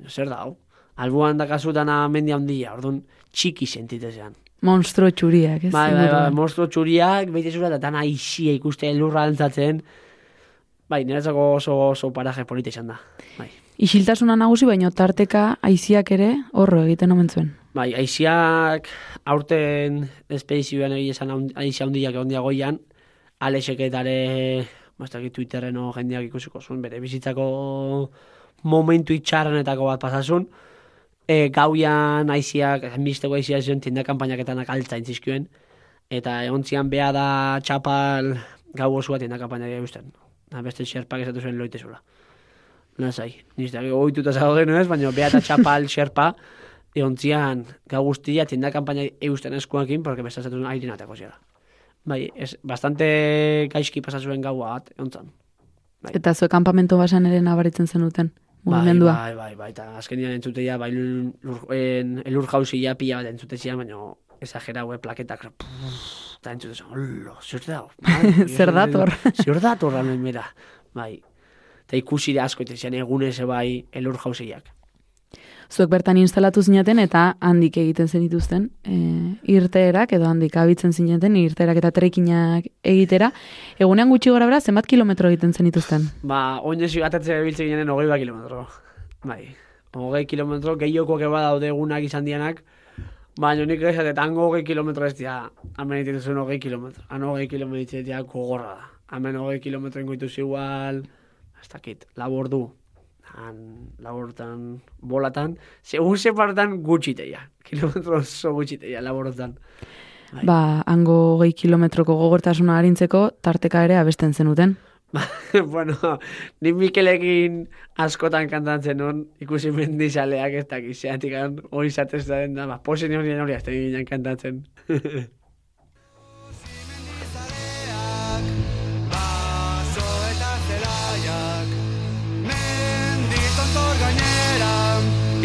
zer da, hau? Albuan da kasutana mendi haundila, orduan txiki sentitezean. Monstro txuriak, ez? Bai, bai, bai, monstro txuriak, behite zura, eta dana isia ikuste lurra altzatzen. Bai, niretzako oso, oso paraje polita izan da. Bai, Isiltasuna nagusi, baino tarteka aiziak ere horro egiten omen zuen. bai aiziak aurten espedizioan egin esan aizia handiak egon goian, Alexek eta ere, bastak Twitterren o jendeak ikusiko zuen, bere bizitzako momentu itxarrenetako bat pasasun. E, gauian aiziak, misteko aizia zion tienda kampainaketanak altzain zizkuen. Eta egon zian beha da txapal gau osua tienda kampainak eguzten. Da beste xerpak esatu zuen loitezula. Lasai, niztak oituta zauden ez, baina beha eta txapal xerpa egon zian gau guztia tienda kampainak eguzten eskuakin, porque bestazatu zuen airin atako ziala. Bai, es, bastante gaizki pasa zuen gaua bat, egon zan. Eta zue kanpamento basan ere nabaritzen zenuten, mugimendua. Bai, bai, bai, eta azkenian entzuteia, bai, lur, en, elur jauzia pila bat entzuteia, baina exagerau, eh, plaketak, pff, eta entzutezia, hola, zer da, Zer dator? Zer dator, ramen mera, bai. Eta ikusire asko, itezian egunez bai, elur jauziak. Zuek bertan instalatu zinaten eta handik egiten zenituzten e, irteerak edo handik abitzen zineten irteerak eta trekinak egitera. Egunean gutxi gora bera, zenbat kilometro egiten zenituzten? Ba, oinez atatze biltzen ginen hogei bat kilometro. Bai, hogei kilometro, gehioko keba daude egunak izan dianak, baina nik eta hango hogei kilometro ez dira, hemen egiten zuen hogei kilometro. Han hogei kilometro ez dira gogorra da. Hemen hogei kilometro ingoituz igual, ez dakit, labordu. Han, labortan, bolatan, segun separtan gutxiteia. Kilometro oso gutxiteia, labortan. Bai. Ba, hango gehi kilometroko gogortasuna harintzeko tarteka ere abesten zenuten. bueno, ni Mikelekin askotan kantatzen hon, ikusi mendizaleak ez dakiz, zeatik hori zatez da den da, ba, posen hori hori azte ginen kantatzen.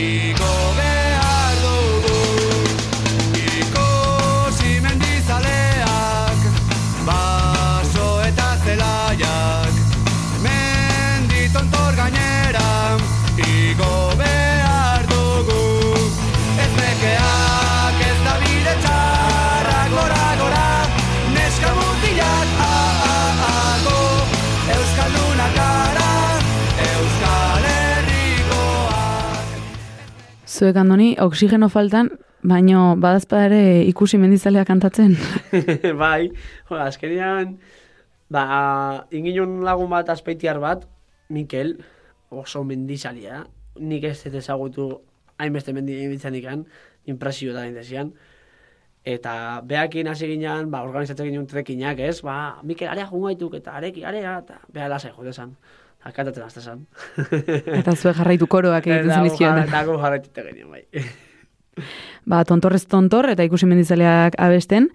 Iko behar Zuek andoni, oksigeno faltan, baino badazpada ere ikusi mendizalea kantatzen. bai, jo, azkenean, ba, inginun lagun bat azpeitiar bat, Mikel, oso mendizalia, nik ez dut ezagutu hainbeste mendi ikan, impresio da indezian. Eta behakin hasi ginean, ba, organizatzen ginen trekinak, ez? Ba, Mikel, area jungaituk, eta areki, area, eta beha lasai jode kantatzen azte zan. Eta zuek jarraitu koroak egiten zenizkioten. Eta gu jarraitute genien, bai. Ba, tontorrez tontor eta ikusi mendizaleak abesten,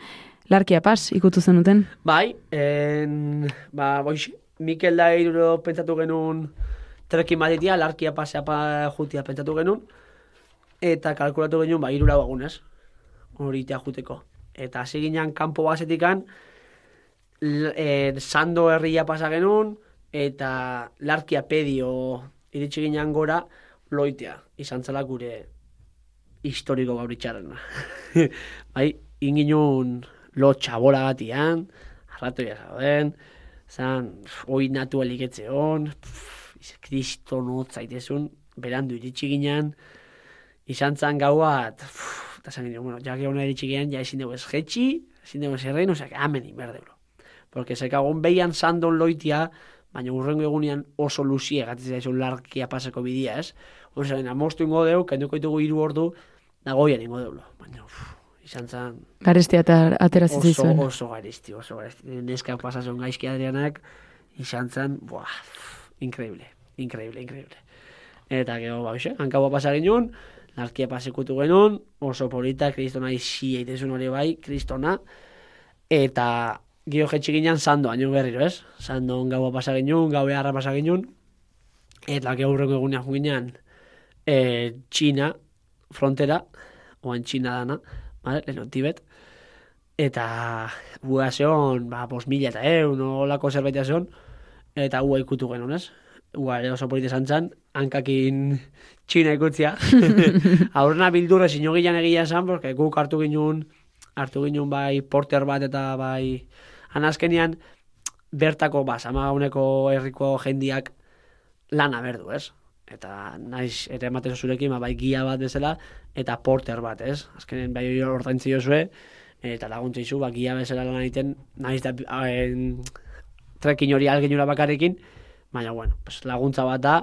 larkia pas ikutu zenuten. Bai, en, ba, boix, Mikel da iruro pentsatu genuen trekin bat itia, larkia pasea pa jutia pentsatu genuen, eta kalkulatu genuen, ba, irura bagunez, hori itea juteko. Eta hasi ginen kanpo basetikan, eh, sando herria pasa genuen, eta larkia pedio iritsi ginen gora, loitea, izan zela gure historiko gauritxarrena. bai, inginun lo txabola batian, arratoia zauden, zan, oi natu eliketze hon, kriston hotz zaitezun, berandu iritsi ginen, izan zan gau bat, eta zan ginen, bueno, jake hona iritsi ginen, ja ezin dugu ez jetxi, ezin dugu ez errein, osea, amen inberdeulo. Porque sekagon behian sandon loitia, baina urrengo egunean oso luzie gatzen zaizu larkia pasako bidia, ez? Osea, amostu ingo deu, kenduko ditugu hiru ordu, nagoian ingo deulo. Baina, uf, izan zan, Garestia eta ateratzen oso, zizuen. oso garesti, oso garesti. Neska pasasun gaizki Adrianak, izan zen, buah, increíble, increíble, increíble. Eta gero, ba, hoxe, hankaua pasa ginen, larkia pasekutu genuen, oso polita, kristona izi eitezun hori bai, kristona, eta gero jetxi ginen sando, haino berriro, ez? Sando gaua pasa ginen, gaue harra pasa ginen, eta gero hurrengo egunean jo ginen, e, Txina, frontera, oan Txina dana, vale, leheno Tibet, eta gua zeon, ba, bos mila eta eun, olako zerbaita zeon, eta gua ikutu genuen, ez? Ere oso polite zantzan, hankakin txina ikutzia. Aurrena bildurre sinogilan egia esan, porque guk hartu ginen, hartu ginen bai porter bat eta bai, anazkenian, bertako, ba, samauneko herriko jendiak lana berdu, ez? Eta naiz, ere ematen zurekin, ba, bai gia bat bezala, eta porter bat, ez? Azkenen bai ordaintzi jozue, eta laguntza izu, ba, gia bezala lan egiten, naiz da, en, trekin hori alginura bakarekin, baina, bueno, pues, laguntza bat da,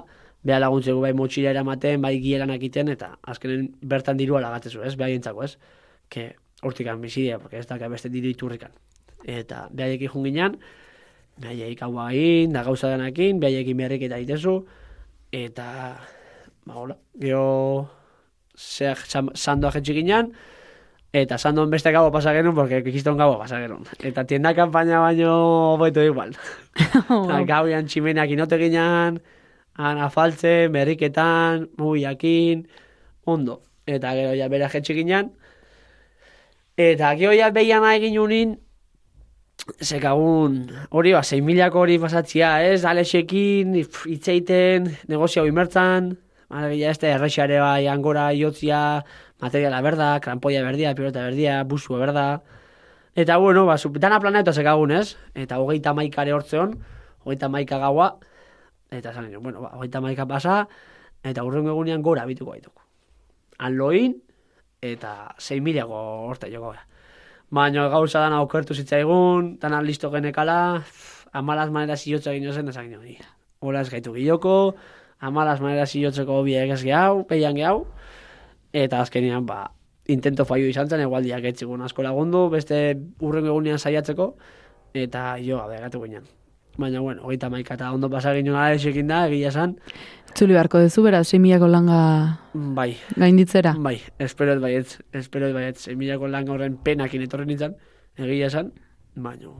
beha laguntzeko bai motxila eramaten, bai gieran akiten, eta azkenen bertan dirua lagatzezu, ez? Beha jentzako, ez? Que hortikan bizidea, porque ez da beste diru iturrikan. Eta behaiekin junginan, behaieik hau egin, da gauza denakin, behaiekin berrik eta itezu, eta, ba, hola, gero, zeak sandoa jetxik ginen, eta sandoan beste gabo pasa genuen, porque kiston gabo pasa genuen. Eta tienda kampaina baino boito igual. Eta gauian tximenak inote ginen, han afaltzen, berriketan, mugiakin, ondo. Eta gero ja bera jetxe ginen. Eta gero ja behian egin unin, sekagun, hori ba, 6 milako hori pasatzia, ez, alexekin, itzeiten, negozio hau imertzan, Alegia este errexare bai angora iotzia, materiala berda, krampoia berdia, pilota berdia, busua berda. Eta bueno, ba, dana planeta sekagun, ez? Eta hogeita maikare hortzeon, hogeita maika gaua, eta ginen, bueno, ba, hogeita maika pasa, eta urrengo egunean gora bituko baituko. Anloin, eta 6 milako horte joko gara. Baina gauza dana okertu zitzaigun, dana listo genekala, amalaz manera ziotza egin zen, ginen, "Ia, hola ez gaitu giloko, amalaz manera zilotzeko biek ez gehau, peian gehau, eta azkenean, ba, intento fallo izan zen, egualdiak etzigun asko lagundu, beste urrengo egunean saiatzeko, eta jo gabe gatu ginen. Baina, bueno, hogeita maika eta ondo pasa ginen alexekin da, egia esan, Itzuli beharko dezu, beraz, 6.000ko langa bai, gainditzera. bai, esperot baietz, esperot baietz, emilako lan horren penakin etorri nintzen, egia esan, baina,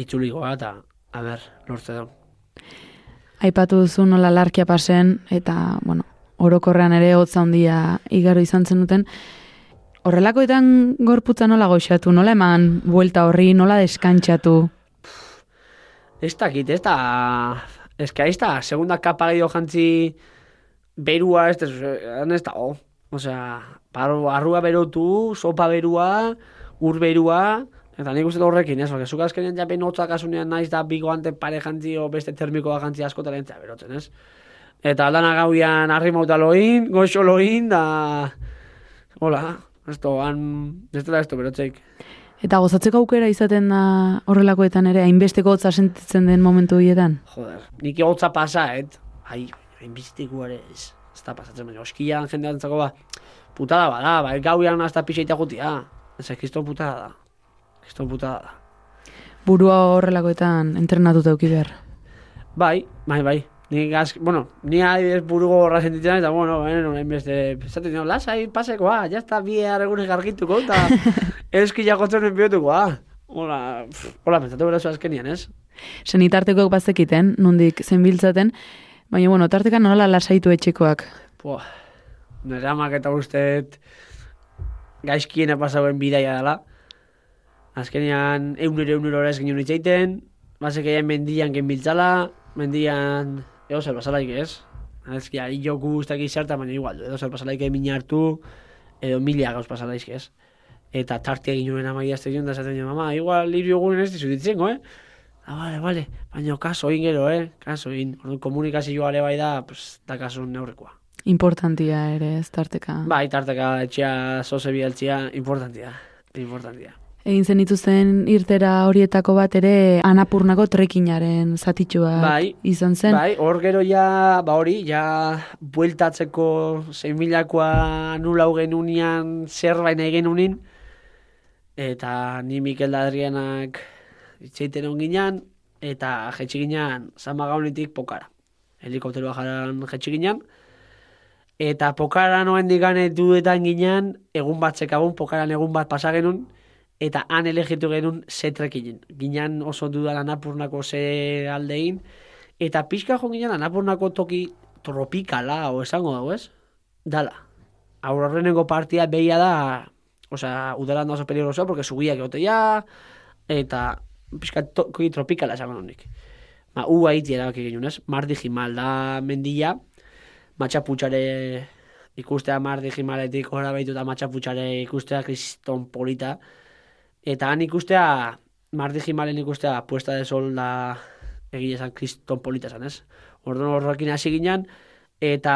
itzuligoa eta, a ber, lortze daun. Aipatu duzu nola larkia pasen, eta, bueno, orokorrean ere hotza handia igaro izan zenuten. Horrelakoetan gorputza nola goxatu, nola eman buelta horri, nola deskantxatu. Ez dakit, ez da... Ez que ez da, segunda kapa gehiago jantzi berua, ez da, ez da, oh. Osea, paro, berotu, sopa berua, ur berua, eta nik uste horrekin, ez? Porque zuk azkenean ja behin hotzak asunean naiz da biko ante pare jantzi o beste termikoa jantzi asko talentzea berotzen, ez? Eta aldana gauian arri mauta loin, goxo loin, da... Hola, esto, han... Ez dela esto berotzeik. Eta gozatzeko aukera izaten da horrelakoetan ere, hainbesteko hotza sentitzen den momentu horietan. Joder, nik hotza pasa, et? Ai, hainbizteko ere, ez, ez da pasatzen, baina oskian jende antzako ba, putada bada, ba, gauian hasta pixeita gutia. Ez, kriston putada da. Kriston putada da. Burua horrelakoetan entrenatuta euki behar. Bai, bai, bai. Ni gaz, bueno, ni adibidez burugo horra sentitzen eta, bueno, bueno, hainbeste, esaten dira, lasai, pasekoa, ya está, bi arregune gargituko, eta eski jakotzen enbiotukoa. Hola, pff, hola, pentsatu bera zu azkenian, ez? Senitartekoak bazekiten, nondik zenbiltzaten, baina, bueno, tartekan nola lasaitu etxekoak. Pua, nire amak eta usteet gaizkiena pasauen bidaia dela. Azkenean, eunero eunero ez ginen itzaiten, Basekeien mendian gen biltzala, mendian, ego zer pasalaik ez. Ez ja, joku ez dakiz zerta, baina igual, edo zer pasalaik min hartu, edo mila gauz pasalaik ez. Eta tartia egin nuen amaia ez da esaten nuen, mama, igual hiru egunen ez dizu eh? Ah, vale, vale, baina kaso egin gero, eh? Kaso egin, orduan komunikazioa ere bai da, pues, da kaso neurrekoa. Importantia ere, ez tarteka. Bai, tarteka etxea zoze bialtzia, importantia, importantia. Egin zen dituzten irtera horietako bat ere anapurnako trekinaren zatitxua Bai, izan zen. Bai, hor gero ja, ba hori, ja bueltatzeko zein milakoa nula hogen unian zerbait nahi genunin, eta ni Mikel Adrianak itxeiten hon ginean, eta jetxi ginean zamagaunetik pokara. Helikopteroa jaran jetxi ginean, eta pokara noen digane duetan ginean, egun bat zekagun, pokaran egun bat pasa genuen, eta han elegitu genuen zetrekinen. Ginean oso dudan anapurnako ze aldein, eta pixka jo ginean anapurnako toki tropikala, o esango dago ez? Dala. Aurrenengo partia behia da, osea, udalan da oso peligroso, porque sugiak egotea, eta pixka toki tropikala esango honik. Ba, u haiti erabaki genuen, ez? Mardi Jimal da mendia, matxaputxare ikustea Mardi Jimaletik horra behitu eta matxaputxare ikustea kriston polita, Eta han ikustea, Mardi Jimalen ikustea, puesta de sol da egile esan kriston polita esan, ez? Orduan horrekin hasi ginen, eta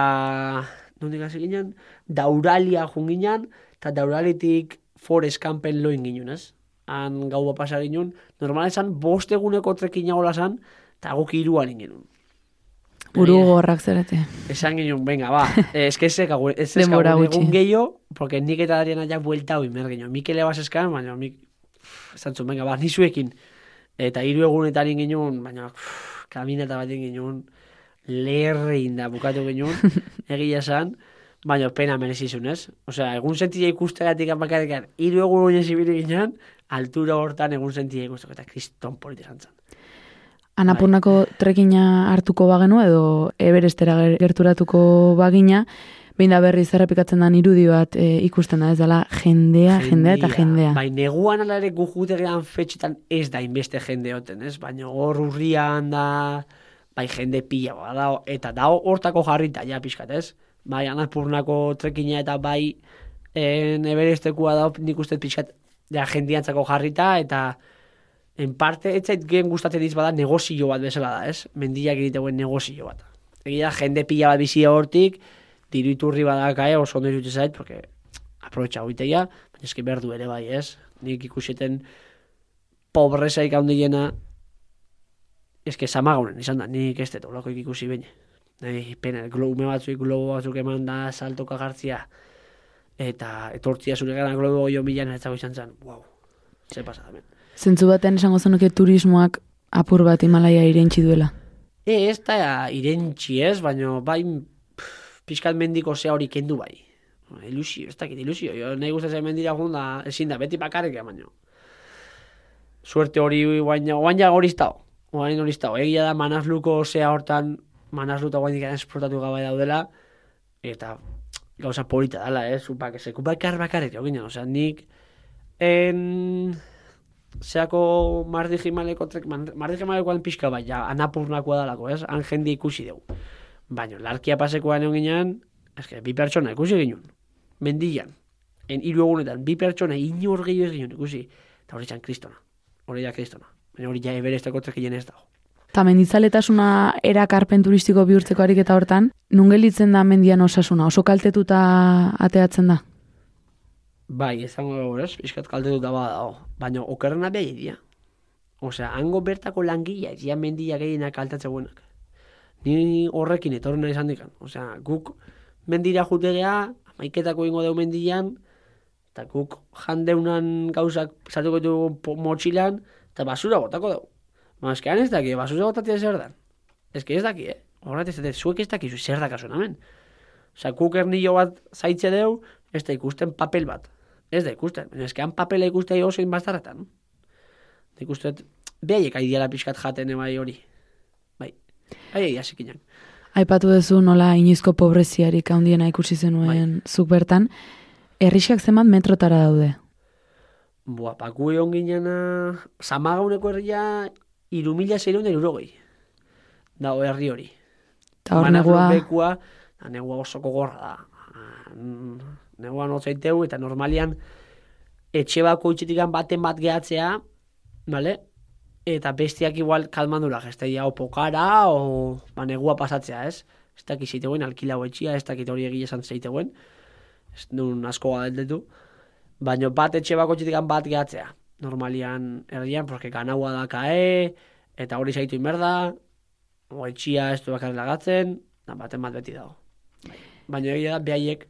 nondik hasi ginen, dauralia jun ginen, eta dauralitik forest campen loin ginen, ez? Han gau pasa ginen, normal esan, bost eguneko trekin jagola esan, eta guk iruan ginen. Buru gorrak zerate. Esan ginen, venga, ba, eh, es que ez egun gehiago, porque nik eta Adriana ja buelta hoi mer ginen. Mikele bas eskan, baina mik, esan zuen, venga, ba, nizuekin. Eta hiru egunetan ginen, baina, pff, kaminata bat ginen, lerrein da bukatu ginen, egia esan, baina pena merezizun, ez? Osea, egun sentia ikusteratik apakarekan, hiru egun oinez ibili ginen, altura hortan egun sentia ikusteko, eta kriston polite esan zen. Anapurnako trekina hartuko bagenu edo Everestera ger- gerturatuko bagina, behin da berriz errepikatzen den irudi bat e, ikusten da, ez dela jendea, jendea eta jendea. Bai, neguan ala ere gu jutegean fetxetan ez da inbeste jende hoten, ez? Baina hor urrian da, bai jende pila bada, eta da hortako jarrita, ja pixkat, ez? Bai, anapurnako trekina eta bai en eberestekua da, nik uste pixkat, ja jendiantzako jarrita, eta en parte, ez zait gen gustatzen diz bada negozio bat bezala da, ez? Mendiak egiteuen negozio bat. Egia da, jende pila bat bizia hortik, diru iturri badakae oso ondo zait, porque aprobetxa hoiteia, baina eski berdu ere bai, ez? Nik ikuseten pobrezaik handiena, eski samagaunen izan da, nik ez dut olakoik ikusi baina. Nei, pena, globo batzuk, globo batzuk eman da, saltoka gartzia, eta etortzia zure gara globo jo milan ez dago izan zen, wow, ze pasa da, men. Zentzu batean esango zenuke turismoak apur bat Himalaia irentzi duela. E, ez da irentxi ez, baina bai pixkat mendiko zea hori kendu bai. Ilusio, ez dakit ilusio. Jo, nahi gustatzen mendira joan da, ezin da, beti bakarrik baino. Suerte hori guain, guain ja hori iztao. Guain hori iztao. Egia da manazluko zea hortan, manazluta guain dikaren esportatu gabe daudela, eta gauza polita dela, eh? Zupak, zeku bakar bakarrik, jo ginen, osea, nik en zeako mardi jimaleko trek, mardi jimalekoan pixka bai, ja, anapurnakoa dalako, ez? Han jende ikusi dugu. Baina, larkia pasekoan egon ginean, eske, bi pertsona ikusi ginen. Mendian. En hiru egunetan, bi pertsona inor gehiago ez ginen ikusi. Eta hori txan kristona. Hori ja kristona. Baina hori ja eberesteko trekien ez dago. Eta mendizaletasuna erakarpen turistiko bihurtzeko ariketa hortan, nun gelditzen da mendian osasuna, oso kaltetuta ateatzen da. Bai, ezango dugu, ez? Piskat kaltetuta bada dago. Baina okerrena behi dira. Osea, hango bertako langila, ja mendia gehienak kaltatze buenak. Ni horrekin etorrena izan dikan. Osea, guk mendira jutegea, maiketako ingo deu mendian, eta guk jandeunan gauzak ditugu po- motxilan, eta basura botako dugu. Ma, eskean ez daki, basura botatia zer dan. Que ez daki, eh? Horret ez dut, zuek ez dakizu zer dakasun hemen. Osea, guk ernillo bat zaitze deu, ez da ikusten papel bat. Ez da ikusten. Baina eskean papela ikustea jo zein bastarretan. Da ikustet, behaiek aidiala pixkat jaten bai hori. Bai. Bai, egia zikinak. Aipatu duzu nola inoizko pobreziarik handiena ikusi zenuen zuk bertan, herrixak zenbat metrotara daude. Boa, paku egon ginena, samagauneko herria iru mila zeireun da irurogei. Dago herri hori. Eta hor negua, bekua, da, negua oso gogorra da. Mm, Negua notzaiteu, eta normalian etxe bako itxetikan baten bat gehatzea, bale? Eta bestiak igual kalmandura gesteia o pokara, o ba, negua pasatzea, ez? Ez dakit ziteuen, alkilau etxia, ez dakit hori egia esan zeiteuen. Ez duen asko galdetu. Baina bat etxe bako itxetikan bat gehatzea. Normalian herrian, porque ganaua da kae, eta hori zaitu inberda, o etxia ez du bakarrik lagatzen, da baten bat beti dago. Baina egia da, behaiek,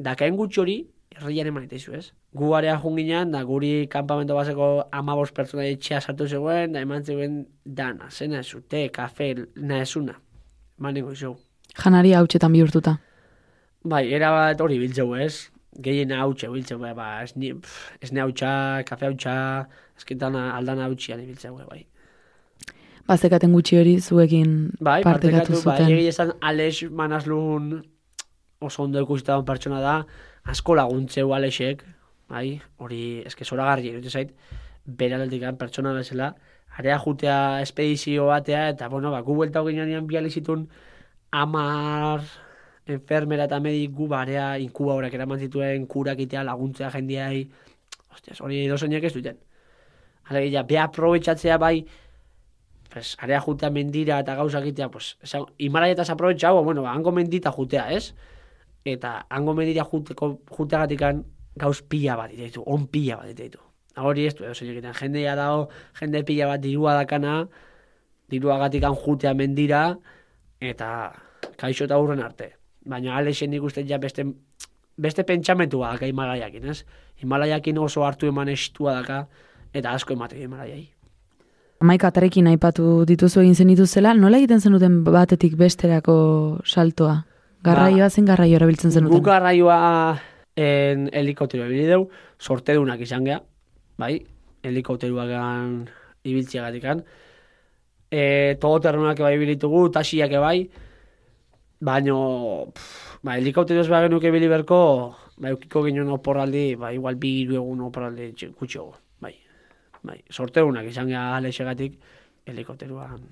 dakaen gutxi eman itaizu, ez? Gu area junginan, da guri kanpamento baseko amabos pertsona etxea sartu zegoen, da eman zegoen dana, zena zute, kafe, naezuna. Manengo izo. janari hautsetan bihurtuta. Bai, era bat hori biltzeu, ez? Gehien hautxe biltzeu, bai, ba, esne, pff, esne hautsa, kafe hautsa, esketan aldana hautxian ibiltzeu, bai. Bazekaten gutxi hori zuekin Bai, partekatu partekatu, bai, zuten. egia esan Alex Manazlun oso ondo ikusita pertsona da, asko laguntzeu Alexek, bai, hori eske zoragarri iruditzen zait, bere aldetik pertsona bezala, area jutea espedizio batea, eta bueno, ba, gu buelta ginean bi alexitun amar enfermera eta mediku barea inkubadorak eraman zituen kurak itea laguntzea jendiai, hostias, hori edozeinek ez duten. Alegia, beha aprobetxatzea bai, pues, area jutea mendira eta gauzak itea, pues, esan, Himalayetaz aprobetxau, bueno, ba, hango mendita jutea, ez? Eta hango mendira juteko, juteagatikan gauz pila bat ditu, on pila bat ditu. Hori ez du, edo egiten, jendea dago, jende pila bat dirua dakana, diruagatikan jutea mendira, eta kaixo eta hurren arte. Baina Alexen nik uste ja beste, beste pentsamentua daka Himalayakin, ez? Himalayakin oso hartu eman estua daka, eta asko emate Himalayai. Maika atarekin aipatu dituzu egin zen dituzela, nola egiten zenuten batetik besterako saltoa? Garraioa zen garraio erabiltzen zenuten? Guk garraioa en helikoptero ebili deu, sortedunak izan gea, bai, helikopteruakan ibiltziagatikan. E, todoterrenuak bai ibilitugu, taxiak bai, baino, pff, ba, helikoptero ez bagenuk ebili berko, ba, eukiko ginen oporraldi, ba, igual bi hiru egun oporraldi gutxiago, bai. Bai, sorteunak izan gea alexegatik helikopteruan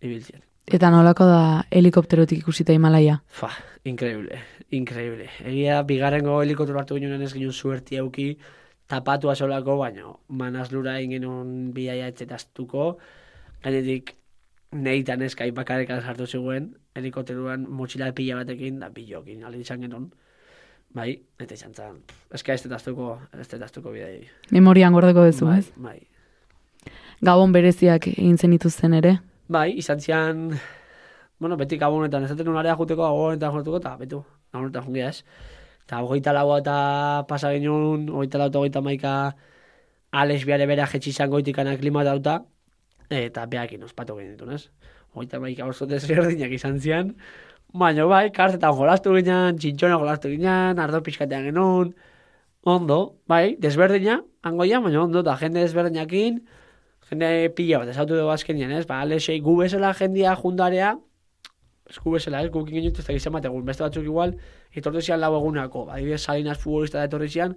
ibiltzen. Eta nolako da helikopterotik ikusita Himalaia? Fa, increíble, increíble. Egia, bigarrengo helikoptero hartu ginen ez ginen suerti euki, tapatua solako, baino, manazlura egin genuen biaia etxetaztuko, gainetik nehitan eskai bakarekan sartu zegoen, helikopteruan motxila pila batekin, da bilokin, ale izan genuen. Bai, eta izan zen, eska ez tetaztuko, ez tetaztuko bidei. Memorian gordeko duzu, bai, ez? bai. Gabon bereziak egin zen dituzten ere. Bai, izan zian, bueno, beti gabonetan, ez zaten unarea juteko, gabonetan jortuko, eta betu, gabonetan jungia ez. Eta hogeita laua eta pasa genuen, hogeita lau eta hogeita maika, Alex biare bera jetxi izan goitikan aklimatauta, eta behakin ospatu genitun, ez? Hogeita maika oso desberdinak izan zian, baina bai, kartetan jolastu ginen, txintxona jolastu ginen, ardo pixkatean genuen, ondo, bai, desberdina, angoia, baina ondo, da jende desberdinakin, jende pila bat, esautu dugu azkenean, ez? Ba, Alexei, gu bezala jendia jundarea, ez gu bezala, ez? Guk ingen ez da gizan bat egun, beste batzuk igual, etortu zian lau egunako, ba, adibidez Salinas futbolista da etorri zian,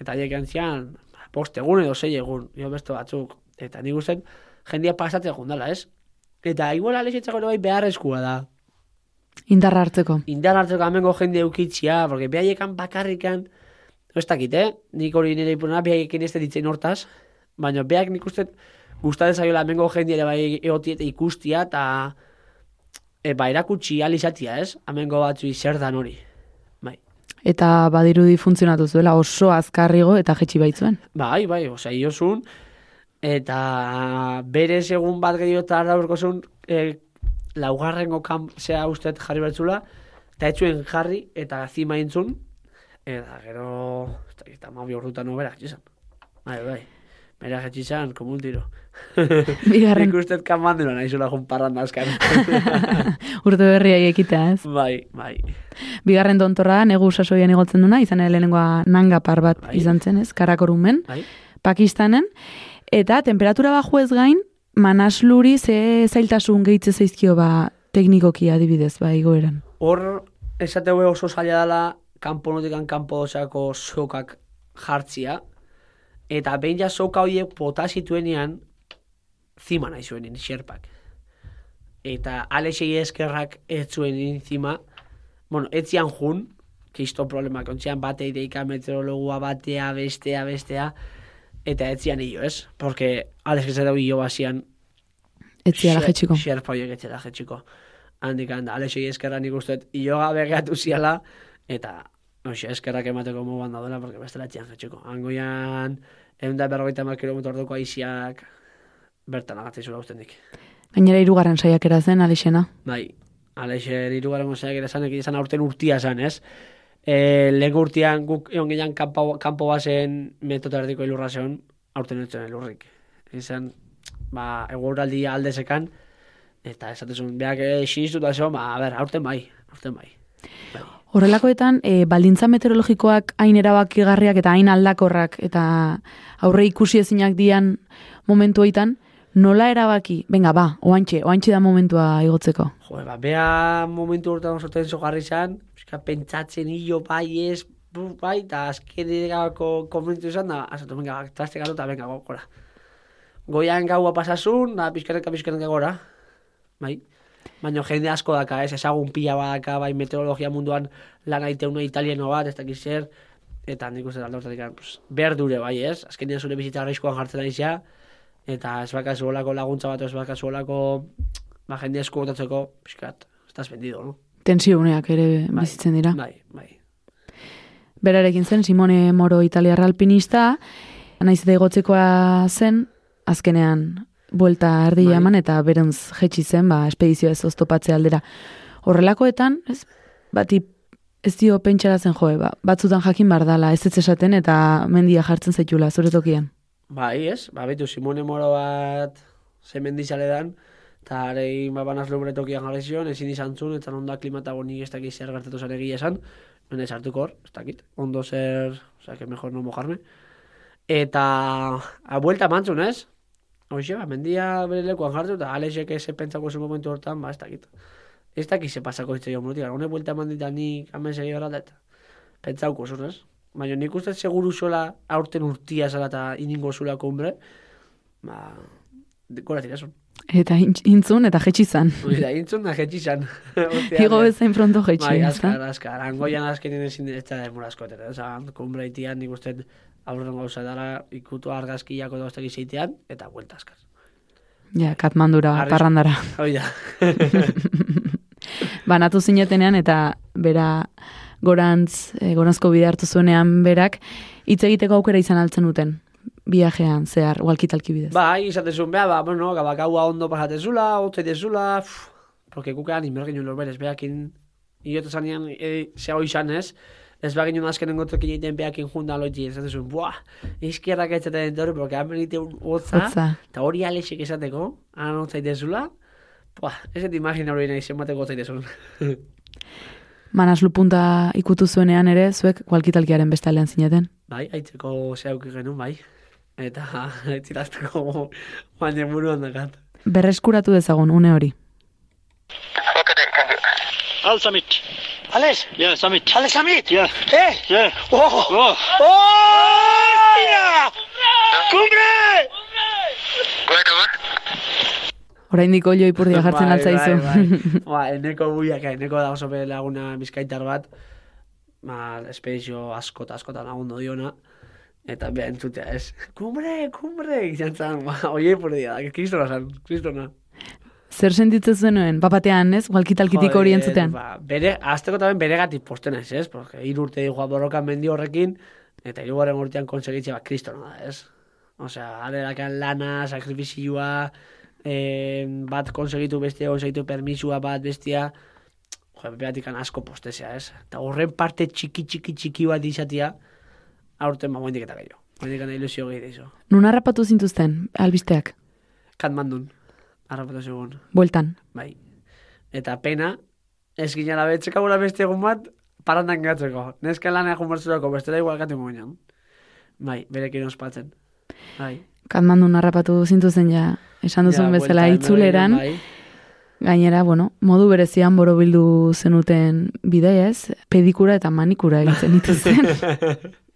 eta haiek zian, ba, bost egun edo sei egun, jo beste batzuk, eta nik uste, jendia pasatzen jundala, ez? Eta igual Alexetzako ere bai beharrezkoa da, Indarra hartzeko. indar hartzeko amengo jende eukitzia, porque behaiekan bakarrikan, ez dakit, eh? Nik hori nire ipuna, behaiekin ez ditzen hortaz, baina beak nik uste gustatzen zaiola amengo jende ere bai egotia eta ikustia, eta e, ba, erakutsi alizatia, ez? Amengo batzu zer dan hori. Bai. Eta badirudi funtzionatu zuela oso azkarrigo eta jetxi baitzuen. Bai, bai, osea, iosun, eta bere segun bat gehiago eta ardaurko zuen, e, laugarrengo kamp zea ustet jarri bertzula, eta etzuen jarri, eta zima intzun, eta gero, ez dakit, ama bi ordutan oberak izan. Bai, bai, bera jetxi izan, como un tiro. Bigarren Nik ustet kamandela nahi zula jun parranda askan. urte berria ekitea, ez? bai, bai. Bigarren dontorra negu sasoian igotzen duna, izan ere lehenengoa nangapar bat Bai. izan zen, ez? Karakorumen, Bai. Pakistanen, eta temperatura baju ez gain, manasluri ze zailtasun gehitze zaizkio ba teknikoki adibidez, ba, igoeran. Hor, esateu oso zaila dela, kanpo notikan kanpo dosako sokak jartzia, eta behin ja soka horiek bota zituenean, zima nahi zuen xerpak. Eta Alexei eskerrak ez zuen inzima, bueno, etzian jun, kiston problemak, ontzian bate ideika meteorologua batea, bestea, bestea, eta etzian hilo, ez? Porque Alex ez hilo basian Etziara jetxiko. Xerpa horiek etxera jetxiko. Handik Alexei eskerra nik uste, hilo gabe gatu ziala, eta Oxe, eskerrak emateko moban daudela, porque bestela etxian jetxiko. Angoian, egun berrogeita mar kilometro orduko aiziak, bertan agatzei zula usten dik. Gainera hirugarren saiakera zen, Alexena. Bai, Alexer irugaren gozeak ere zan, ekin aurten urtia zan, ez? E, lehen urtian guk egon ginean kanpo, kanpo bazen metodo erdiko ilurra zeon, aurten etzen elurrik. Izan, ba, eguraldi aldezekan, eta esatezun, beak eh, sinistu da zeon, ba, a ber, aurten bai, aurten bai. bai. Horrelakoetan, e, baldintza meteorologikoak hain erabakigarriak eta hain aldakorrak eta aurre ikusi ezinak dian momentu hoitan, nola erabaki, venga, ba, oantxe, oantxe da momentua igotzeko. Jo, ba, bea momentu horretan sortzen zogarri zan, pixka pentsatzen hilo bai ez, bai, eta azken egako konfliktu izan da, azatu, venga, traste gatu eta venga, gora. Goian gaua pasasun, da pixkaneka pixkaneka gora, bai. Baina jende asko daka, ez, ezagun pila badaka, bai, meteorologia munduan lan aiteuna italiano bat, ez dakiz zer, eta nik uste alde hortatik, pues, behar dure, bai, ez? Azkenean zure bizitza arriskuan jartzen aizia, eta ez bakazu olako laguntza bat, ez bakazu olako, ba, jende esku botatzeko, pixkat, estaz bendido, no? Tensioneak ere bizitzen dira. Bai, bai. Berarekin zen Simone Moro italiarra alpinista, naiz eta igotzekoa zen, azkenean buelta erdi Bai. eman eta beruntz jetxi zen, ba, espedizio ez oztopatze aldera. Horrelakoetan, ez, bati ez dio pentsarazen joe, ba, batzutan jakin bar dala, ez ez esaten eta mendia jartzen zaitula, zure tokian. Bai, ez, ba, betu, Simone Moro bat zemendizale dan, eta arein ba, banaz lombre tokian jarri zion, ezin izan zuen, eta ondo klimata nik ez dakit zer gertatu zer egia esan, nire sartuko hor, ez dakit, ondo zer, oza, que mejor no mojarme. Eta, a buelta mantzun, ez? Hoxe, ba, mendia bere lekuan jartu, eta Alexek eze pentsako zen momentu hortan, ba, ez dakit. Ez dakit ze pasako hitz jo murutik, hone buelta mandita nik hemen segi gara eta pentsauko zuen, ez? Baina nik uste seguru zola aurten urtia zela eta iningo zula kumbre, ba, gora tirasun. Eta intz- intzun eta jetxi zan. Da, intzun da jetxi zan. Igo bezain pronto jetxi. Bai, azkar, azkar. Angoian azkenin ezin ez da demora asko etera. Osa, kumbre itian nik uste aurren gauza dara ikutu argazkiako da oztak izaitean, eta buelta azkar. Ja, katmandura, Arris- parrandara. Hoi da. Banatu zinetenean eta bera gorantz, e, gorantzko bide hartu zuenean berak, hitz egiteko aukera izan altzen duten, viajean, zehar, walkitalki bidez. Bai, izatezun beha, ba, bueno, gabakaua ondo pasatezula, otze dezula, pff, porque kukean inbergin lor berez, behakin, iotu zanean, e, zehau izan ez, ez bagin un azkenen gotokin egiten behakin jundan loitzi, ez zatezun, buah, izkierrak etzaten entorri, porque hamen ite un hotza, eta hori alexek esateko, han otzaitezula, buah, ez et imagina hori nahi zenbateko otzaitezun. Manaslu punta ikutu zuenean ere, zuek walkitalkiaren beste aldean zineten. bai, aitzeko zehauki genuen, bai, eta aitzilazteko baina buruan dakat. Berreskuratu dezagun, une hori. Al Summit. Alex, Yeah, Summit. Alex Amit. Yeah, Eh, yeah. oh, Oh, oh, mira, cumbre. Wait, over. Oraindik olio ipurdia jartzen altzaizu. Bai, bai. Ba, eneko buiak, eneko da oso laguna bizkaitar bat, ba, espedizio asko eta askotan lagundu diona, eta beha entzutea ez, kumbre, kumbre, izan zan, ba, oie ipurdia, da, kristona zan, kristona. Zer sentitzen zenuen, papatean, ez? Walkitalkitik hori entzutean. Ba, bere, azteko tamen beregatik posten ez, ez? Porque hiru urte dijoa borrokan mendi horrekin, eta hirugarren urtean konsegitze bat kristona da, ez? Osea, alerakan lana, sakrifizioa, eh, bat konsegitu bestia, konsegitu permisua bat bestia, jo, beatikan asko postezea, ez? Eta horren parte txiki, txiki, txiki bat izatea, aurten ba, moendik eta gehiago. Moendik ilusio gehi izo. Nun harrapatu zintuzten, albisteak, Katmandun, harrapatu segun. bueltan. Bai. Eta pena, ez ginala betzeka gura beste egun bat, parandan gatzeko. Neska lan egun bertzurako, bestela igual gatu moinan. Bai, berekin ospatzen. Bai. Katmandun harrapatu zintuzten ja, esan duzun Ja, bezala itzuleran. Bai. Gainera, bueno, modu berezian borobildu zenuten bidea ez, pedikura eta manikura egiten dituzten.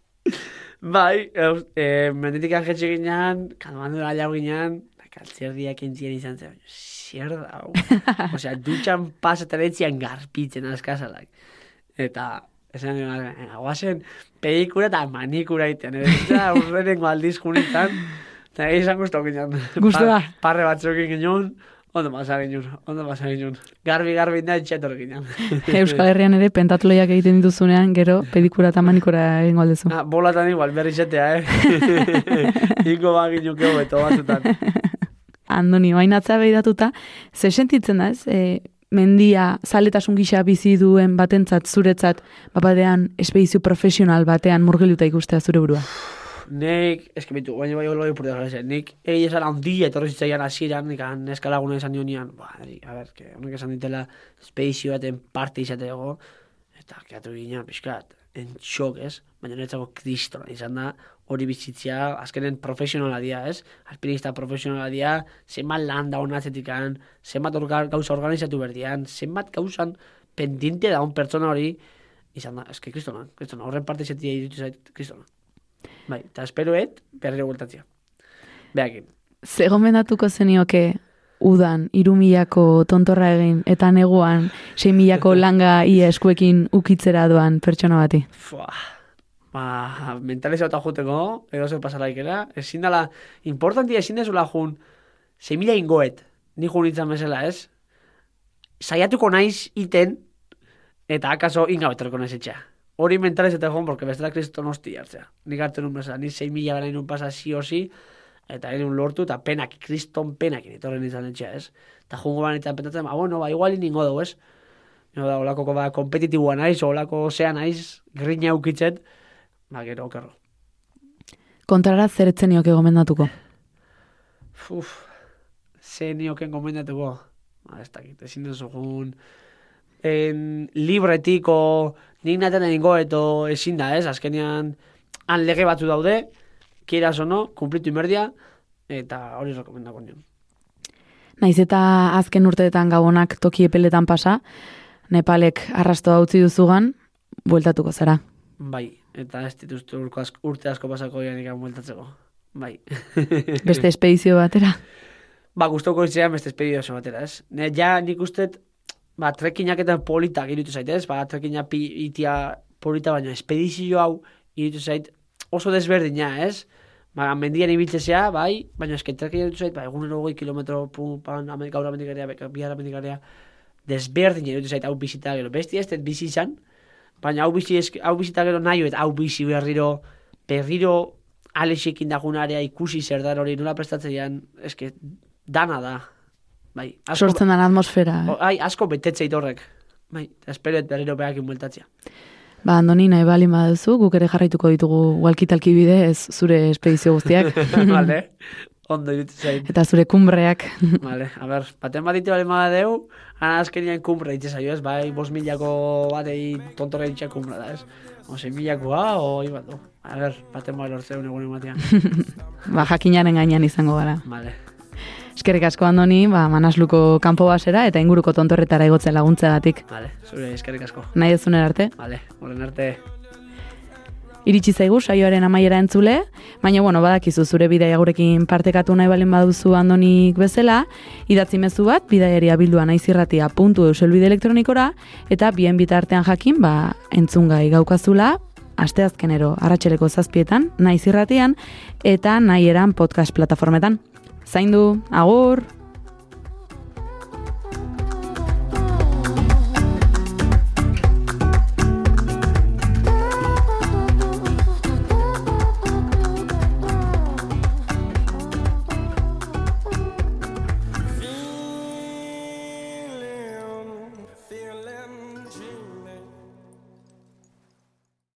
bai, eus, e, menditik anjetxe ginean, kalmandu gaiau ginean, kaltzerdiak entzien izan zen, zer da? Osea, dutxan pasetan etzian garpitzen askazalak. Eta, esan gana, guazen, pelikura eta manikura iten, eta urrenengo aldizkunitan, eta izan guztu ginen. Gustua. Pa- Parre batzukin ginen, ondo pasa ginen, ondo pasa ginen. Garbi, garbi, da, etxetor ginen. Euskal Herrian ere pentatloiak egiten dituzunean, gero pedikura eta manikura egingo aldezu. Ah, bolatan igual, berri zetea, eh? Ingo bagin uke hobeto batzutan. Andoni, oain atzea behidatuta, ze sentitzen da, ez? E, mendia, zaletasun gisa bizi duen batentzat, zuretzat, bapadean, espedizio profesional batean murgiluta ikustea zure burua. Nik, eski bitu, baina bai olo ipurde gara nik egi esan handia etorri zitzaian hasieran, nik han eskalaguna esan dion nian, ba, a ber, que honek esan ditela espedizio baten parte izateko, eta keatu gina, pixkat, en txok, ez? Baina niretzako kristona izan da, hori bizitzia, azkenen profesionala dia, ez? Alpinista profesionala dia, zenbat lan da honatzetikan, zenbat orga, gauza organizatu berdian, zenbat gauzan pendiente da un pertsona hori, izan da, eski kristona, kristona, horren parte izatia irutu zait, kristona. Bai, eta esperoet, berriro gueltatzea. Beakin. Ze gomendatuko zenioke udan irumilako tontorra egin eta neguan sei milako langa ia eskuekin ukitzera doan pertsona bati. Fua. Ba, mentalizauta juteko, edo zer pasala ikera. Ezin dala, importantia ezin dezula jun, semila ingoet, ni jun itzan bezala, ez? Saiatuko naiz iten, eta akaso ingabetorko naiz etxea. Hori mentalizauta jun, porque bestela kriston hosti hartzea. Nik hartu nun bezala, ni 6 mila gara inun pasa si o si, eta egin lortu, eta penak, kriston penak etorren izan etxea, ez? Eta jungo ban eta pentatzen, ba, bueno, ba, igual ningo dugu, ez? No, da, olako ba, kompetitibua naiz, olako zea naiz, grina ukitzet, ba, gero, okerro. Kontrara zer etzenioke gomendatuko. Uf, ze nioken gomendatuko, ba, ez dakit, ezin duzu en, libretiko, nik naten egingo, eto ezin da, ez, azkenean, han lege batzu daude, kieras o no, kumplitu inberdia, eta hori rekomendako nion. Naiz eta azken urteetan gabonak toki epeletan pasa, Nepalek arrastoa utzi duzugan, bueltatuko zara. Bai, eta ez dituzte asko, urte asko pasako janik bueltatzeko. Bai. Beste espedizio batera. ba, gustoko izan beste espedizio batera, ez? Ne, ja nik ustet, ba, trekinak eta politak irutu zait, ez? Ba, trekina pi, itia polita, baina espedizio hau irutu zait oso desberdina, ez? Ba, mendian ibiltzea, bai, baina eske trekina irutu zait, ba, egunero hogei kilometro, pum, pan, amen, gaur amendikarea, bihar amendikarea, desberdina irutu zait hau bizita gero. Besti ez bizi izan, baina hau bizi, hau bizita gero nahi, eta hau bizi berriro, berriro alexekin dagunarea ikusi zer da hori nola prestatzean, eske dana da. Bai, asko, Sortzen den atmosfera. o, ai, asko betetzeit horrek. Bai, eta esperoet berriro behakin bueltatzea. Ba, Andoni, nahi bali baduzu, guk ere jarraituko ditugu walkitalki bide, ez zure espedizio guztiak. vale, ondo irutu zait. Eta zure kumbreak. Vale, a ber, baten bat ditu bale deu, ana azkenian kumbre itxe zaio, ez, bai, bos milako batei tontorra itxe kumbre da, ez. O, sei milakoa, o, ibat du. A ber, baten bat lortzeun egun ematean. ba, jakinaren gainean izango gara. vale. Eskerrik asko Andoni, ba, manasluko kanpo basera eta inguruko tontorretara igotzen laguntzeagatik. Vale, zure eskerrik asko. Nahi dezunen arte. Vale, horren arte. Iritsi zaigu saioaren amaiera entzule, baina bueno, badakizu zure bidaia gurekin partekatu nahi balen baduzu Andonik bezala, idatzi mezu bat bidaiaria bildua naizirratia puntu euselbide elektronikora, eta bien bitartean jakin, ba, entzungai gaukazula, asteazkenero arratseleko zazpietan, naizirratian, eta nahi eran podcast plataformetan. Zaindu, agur!